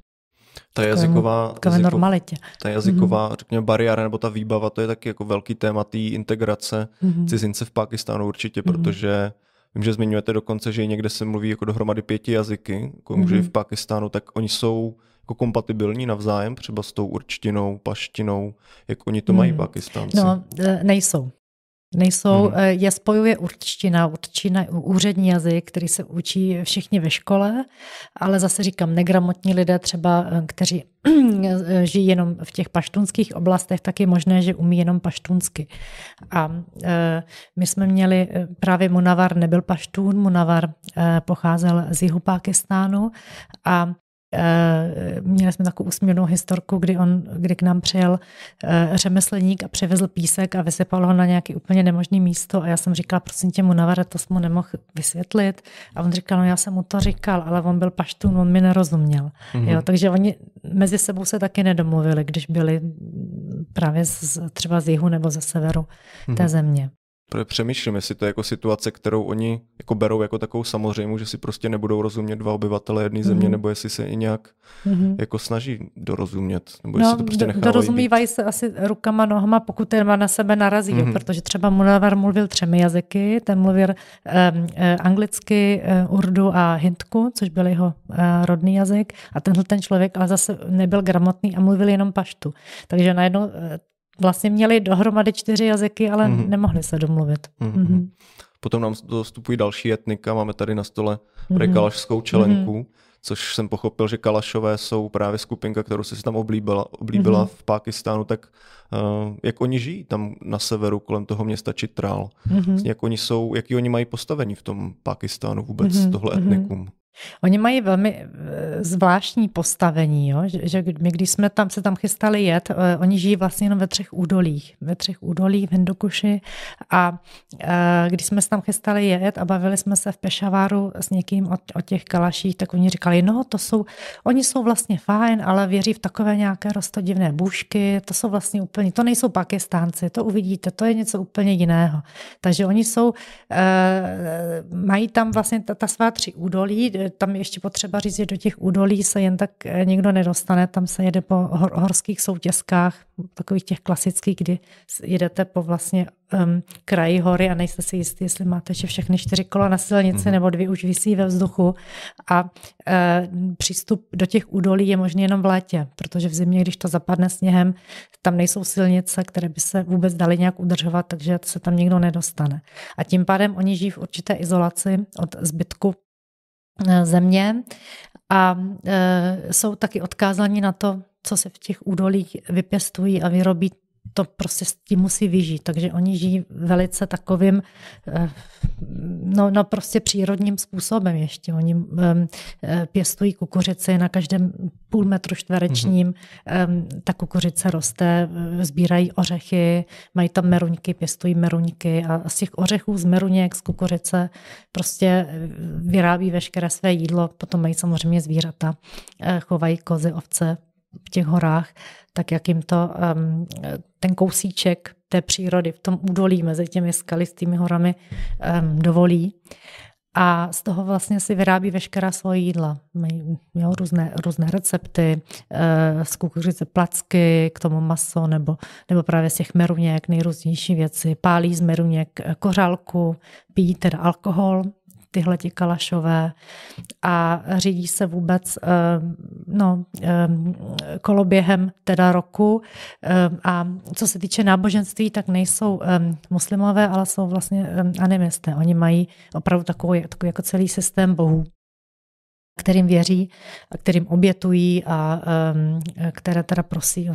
ta jazyková, takové jazykov, normalitě. Ta jazyková, mm-hmm. řekněme, bariéra nebo ta výbava, to je taky jako velký téma té integrace mm-hmm. cizince v Pakistánu určitě, mm-hmm. protože vím, že zmiňujete dokonce, že někde se mluví jako dohromady pěti jazyky, jako mm-hmm. v Pakistánu, tak oni jsou jako kompatibilní navzájem, třeba s tou určtinou, paštinou, jak oni to mají mm. pakistánci? No, e, nejsou. Nejsou, mm-hmm. je spojuje určtina, určina, úřední jazyk, který se učí všichni ve škole, ale zase říkám, negramotní lidé třeba, eh, kteří eh, žijí jenom v těch paštunských oblastech, tak je možné, že umí jenom paštunsky. A my jsme měli, právě Munavar nebyl paštún, Munavar pocházel z jihu Pákistánu a měli jsme takovou úsměvnou historku, kdy, on, kdy k nám přijel eh, řemeslník a přivezl písek a vysypal ho na nějaké úplně nemožné místo a já jsem říkala, prosím tě, mu navare, to jsem mu nemohl vysvětlit a on říkal, no já jsem mu to říkal, ale on byl paštún, on mi nerozuměl. Mm-hmm. Jo, takže oni mezi sebou se taky nedomluvili, když byli právě z, třeba z jihu nebo ze severu té mhm. země. Přemýšlím, jestli to je jako situace, kterou oni jako berou jako takovou samozřejmou, že si prostě nebudou rozumět dva obyvatele jedné země, mm-hmm. nebo jestli se i nějak mm-hmm. jako snaží dorozumět, nebo no, jestli to prostě nechávají Dorozumívají být. se asi rukama, nohama, pokud je na sebe narazí, mm-hmm. protože třeba Munavar mluvil třemi jazyky, ten mluvil um, anglicky, uh, urdu a hindku, což byl jeho uh, rodný jazyk, a tenhle ten člověk ale zase nebyl gramotný a mluvil jenom paštu. Takže najednou vlastně měli dohromady čtyři jazyky, ale mm-hmm. nemohli se domluvit. Mm-hmm. Mm-hmm. Potom nám dostupují další etnika, máme tady na stole mm-hmm. kalašskou čelenku, mm-hmm. což jsem pochopil, že Kalašové jsou právě skupinka, kterou se si tam oblíbila, oblíbila mm-hmm. v Pákistánu, tak uh, jak oni žijí tam na severu kolem toho města Čitral, mm-hmm. jak oni jsou, jaký oni mají postavení v tom Pákistánu vůbec, mm-hmm. tohle etnikum. Oni mají velmi eh, zvláštní postavení, jo? Že, že my když jsme tam se tam chystali jet, eh, oni žijí vlastně jenom ve třech údolích. Ve třech údolích v Hindukuši a eh, když jsme se tam chystali jet a bavili jsme se v Pešaváru s někým o, o těch kalaších, tak oni říkali, no to jsou, oni jsou vlastně fajn, ale věří v takové nějaké rostodivné bůžky, to jsou vlastně úplně, to nejsou pakistánci, to uvidíte, to je něco úplně jiného. Takže oni jsou, mají tam vlastně ta, ta svá tři údolí, tam ještě potřeba říct, že do těch údolí se jen tak eh, nikdo nedostane, tam se jede po hor, horských soutězkách, takových těch klasických, kdy jedete po vlastně um, kraji hory a nejste si jistý, jestli máte že všechny čtyři kola na silnici mm-hmm. nebo dvě už visí ve vzduchu a uh, přístup do těch údolí je možný jenom v létě, protože v zimě, když to zapadne sněhem, tam nejsou silnice, které by se vůbec daly nějak udržovat, takže se tam nikdo nedostane. A tím pádem oni žijí v určité izolaci od zbytku země a eh, jsou taky odkázáni na to, co se v těch údolích vypěstují a vyrobí to prostě s tím musí vyžít. Takže oni žijí velice takovým, eh, no, no prostě přírodním způsobem ještě. Oni eh, pěstují kukuřici na každém půl metru čtverečním. Mm-hmm. Ta kukuřice roste, sbírají ořechy, mají tam meruňky, pěstují meruňky a z těch ořechů, z meruněk, z kukuřice prostě eh, vyrábí veškeré své jídlo. Potom mají samozřejmě zvířata, chovají kozy, ovce v těch horách tak jak jim to ten kousíček té přírody v tom údolí mezi těmi skalistými horami dovolí. A z toho vlastně si vyrábí veškerá svoje jídla. Mají jo, různé, různé recepty, e, z kukuřice placky, k tomu maso, nebo, nebo právě z těch meruněk nejrůznější věci. Pálí z meruněk kořálku, pijí teda alkohol, tyhle ti kalašové a řídí se vůbec eh, no, eh, koloběhem teda roku. Eh, a co se týče náboženství, tak nejsou muslimové, ale jsou vlastně animisté. Oni mají opravdu takový, takový jako celý systém bohů kterým věří, a kterým obětují a které teda prosí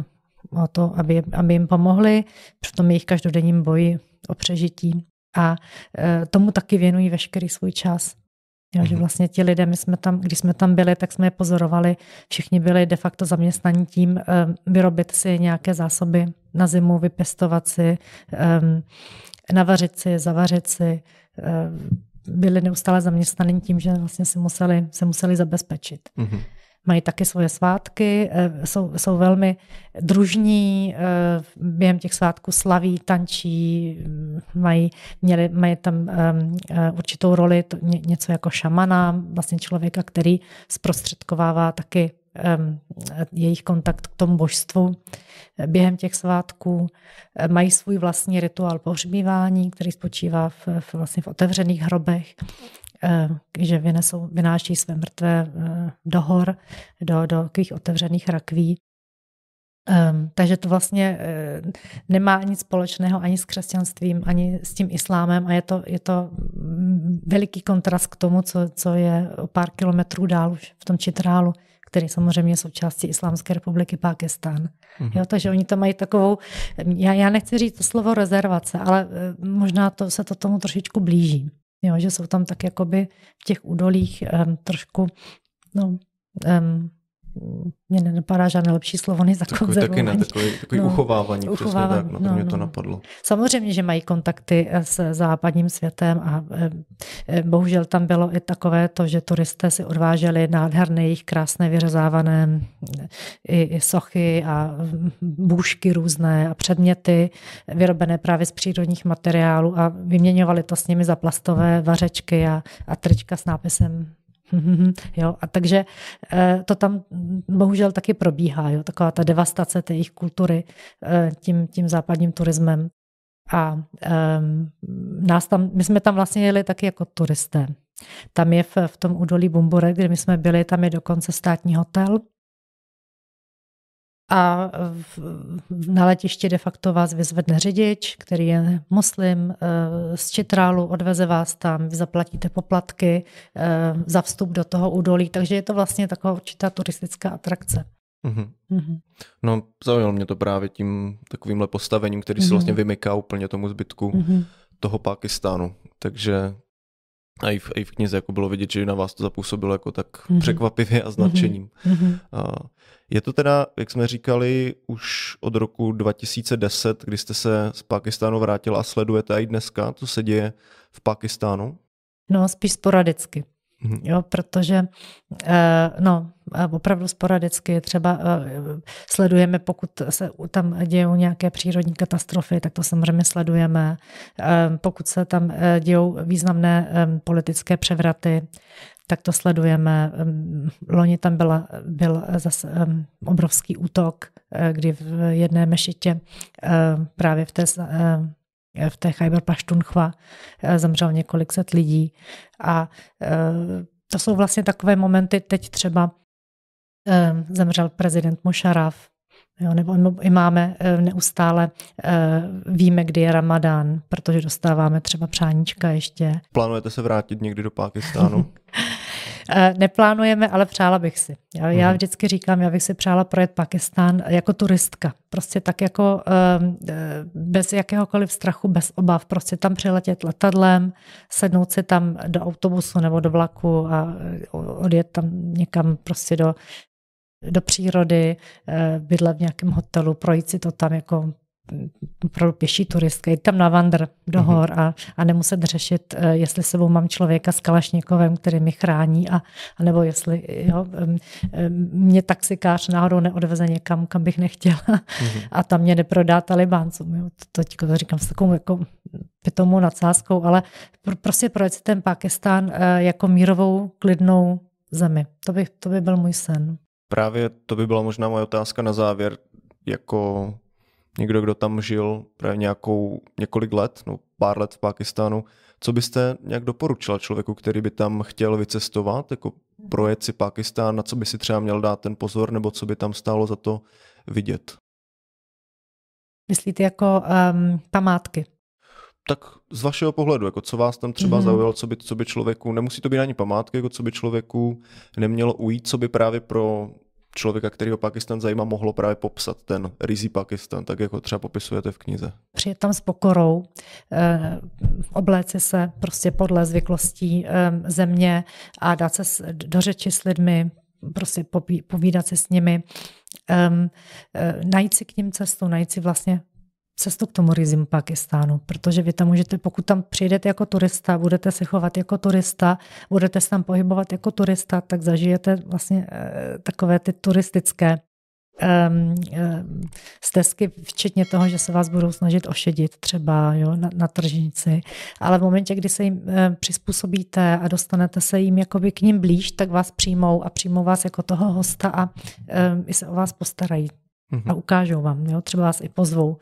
o to, aby, aby jim pomohli. Při tom jejich každodenním boji o přežití a e, tomu taky věnují veškerý svůj čas. Jo, že mhm. vlastně ti lidé, my jsme tam, když jsme tam byli, tak jsme je pozorovali, všichni byli de facto zaměstnaní tím e, vyrobit si nějaké zásoby na zimu, vypěstovat si, navařit si, zavařit si, e, byli neustále zaměstnaní tím, že vlastně se museli, se museli zabezpečit. Mm-hmm mají taky svoje svátky, eh, jsou, jsou velmi družní, eh, během těch svátků slaví, tančí, mm, mají, měli, mají tam eh, určitou roli, to, něco jako šamana, vlastně člověka, který zprostředkovává taky jejich kontakt k tomu božstvu během těch svátků. Mají svůj vlastní rituál pohřbívání, který spočívá v, v, vlastně v otevřených hrobech. Eh, že vynesou, vynáší své mrtvé eh, do hor, do, do takových otevřených rakví. Um, takže to vlastně uh, nemá nic společného ani s křesťanstvím, ani s tím islámem a je to, je to veliký kontrast k tomu, co, co je o pár kilometrů dál už v tom Čitrálu, který samozřejmě je součástí Islámské republiky Pákistán. Mm-hmm. Jo, takže oni to mají takovou, já, já nechci říct to slovo rezervace, ale uh, možná to se to tomu trošičku blíží. Jo, že jsou tam tak jakoby v těch údolích um, trošku no, um, mě nenapadá žádné lepší slovo než zakonzervování. Takový, taky ne, takový, takový no, uchovávání, uchovávání, přesně tak, no, to mě no, to napadlo. Samozřejmě, že mají kontakty s západním světem a e, e, bohužel tam bylo i takové to, že turisté si odváželi nádherné jejich krásné vyřezávané i, i sochy a bůžky různé a předměty vyrobené právě z přírodních materiálů a vyměňovali to s nimi za plastové vařečky a, a trička s nápisem jo, a takže eh, to tam bohužel taky probíhá, jo, taková ta devastace té jejich kultury eh, tím, tím západním turismem. A um, nás tam, my jsme tam vlastně jeli taky jako turisté. Tam je v, v tom údolí Bumbore, kde my jsme byli, tam je dokonce státní hotel, a na letišti de facto vás vyzvedne řidič, který je muslim, eh, z Čitrálu odveze vás tam, vy zaplatíte poplatky eh, za vstup do toho údolí, takže je to vlastně taková určitá turistická atrakce. Mm-hmm. Mm-hmm. No, zaujalo mě to právě tím takovýmhle postavením, který mm-hmm. se vlastně vymyká úplně tomu zbytku mm-hmm. toho Pakistánu. Takže a i v, i v knize jako bylo vidět, že na vás to zapůsobilo jako tak mm-hmm. překvapivě a značením. Mm-hmm. A je to teda, jak jsme říkali, už od roku 2010, kdy jste se z Pakistánu vrátila a sledujete i dneska, co se děje v Pakistánu? No, spíš sporadicky. Mm-hmm. Jo, protože eh, no, opravdu sporadicky třeba eh, sledujeme, pokud se tam dějou nějaké přírodní katastrofy, tak to samozřejmě sledujeme. Eh, pokud se tam dějou významné politické převraty, tak to sledujeme. Loni tam byla, byl zase obrovský útok, kdy v jedné mešitě právě v té v té Khyber Paštunchva eh, zemřelo několik set lidí. A eh, to jsou vlastně takové momenty, teď třeba eh, zemřel prezident Musharraf, Jo, nebo i máme neustále, víme, kdy je ramadán, protože dostáváme třeba přáníčka ještě. Plánujete se vrátit někdy do Pákistánu? Eh, neplánujeme, ale přála bych si. Já, já mhm. vždycky říkám, já bych si přála projet Pakistán jako turistka. Prostě tak jako ehm, eh, bez jakéhokoliv strachu, bez obav. Prostě tam přiletět letadlem, sednout si tam do autobusu nebo do vlaku a eh, odjet tam někam prostě do do přírody, bydlet v nějakém hotelu, projít si to tam jako pro pěší turistka, jít tam na vandr do mhm. hor a, a nemuset řešit, eh, jestli sebou mám člověka s kalašníkovem, který mi chrání, a, a nebo jestli jo, mě taxikář náhodou neodveze někam, kam bych nechtěla mm-hmm. a tam mě neprodá talibáncům. Jo. To, to, to říkám s takovou jako pitomou nadsázkou, ale prostě projet si ten Pakistán eh, jako mírovou, klidnou zemi. To by, to by byl můj sen. Právě to by byla možná moje otázka na závěr, jako někdo, kdo tam žil právě nějakou, několik let, no pár let v Pakistánu, co byste nějak doporučila člověku, který by tam chtěl vycestovat, jako projet si Pakistán, na co by si třeba měl dát ten pozor, nebo co by tam stálo za to vidět? Myslíte jako um, památky? Tak z vašeho pohledu, jako co vás tam třeba mm-hmm. zaujalo, co by, co by člověku, nemusí to být ani památky, jako co by člověku nemělo ujít, co by právě pro člověka, kterého Pakistan zajímá, mohlo právě popsat ten rizí Pakistan, tak jako třeba popisujete v knize. Přijet tam s pokorou, eh, obléci se prostě podle zvyklostí eh, země a dát se do řeči s lidmi, prostě povídat se s nimi, eh, najít si k ním cestu, najít si vlastně cestu k tomu rizim Pakistánu, protože vy tam můžete, pokud tam přijdete jako turista, budete se chovat jako turista, budete se tam pohybovat jako turista, tak zažijete vlastně e, takové ty turistické um, um, stezky, včetně toho, že se vás budou snažit ošedit třeba jo, na, na tržnici. Ale v momentě, kdy se jim um, přizpůsobíte a dostanete se jim jakoby k ním blíž, tak vás přijmou a přijmou vás jako toho hosta a um, i se o vás postarají a ukážou vám. Jo? Třeba vás i pozvou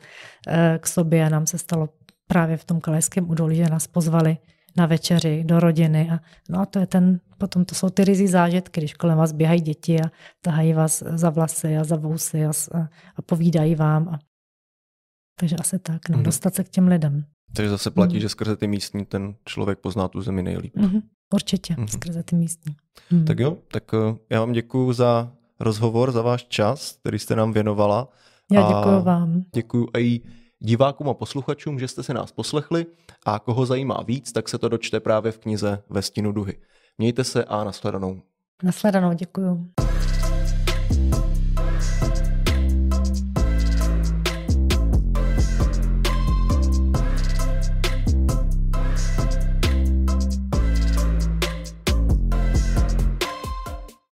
eh, k sobě. Nám se stalo právě v tom Kalejském údolí, že nás pozvali na večeři do rodiny. A, no a to je ten, potom to jsou ty rizí zážitky, když kolem vás běhají děti a tahají vás za vlasy a za vousy a, a povídají vám. A, takže asi tak, no, mm-hmm. dostat se k těm lidem. Takže zase platí, mm. že skrze ty místní ten člověk pozná tu zemi nejlíp. Mm-hmm. Určitě, mm-hmm. skrze ty místní. Mm. Tak jo, tak eh, já vám děkuji za rozhovor, za váš čas, který jste nám věnovala. Já děkuji vám. Děkuji i divákům a posluchačům, že jste se nás poslechli a koho zajímá víc, tak se to dočte právě v knize Ve stínu duhy. Mějte se a nashledanou. Nashledanou, děkuji.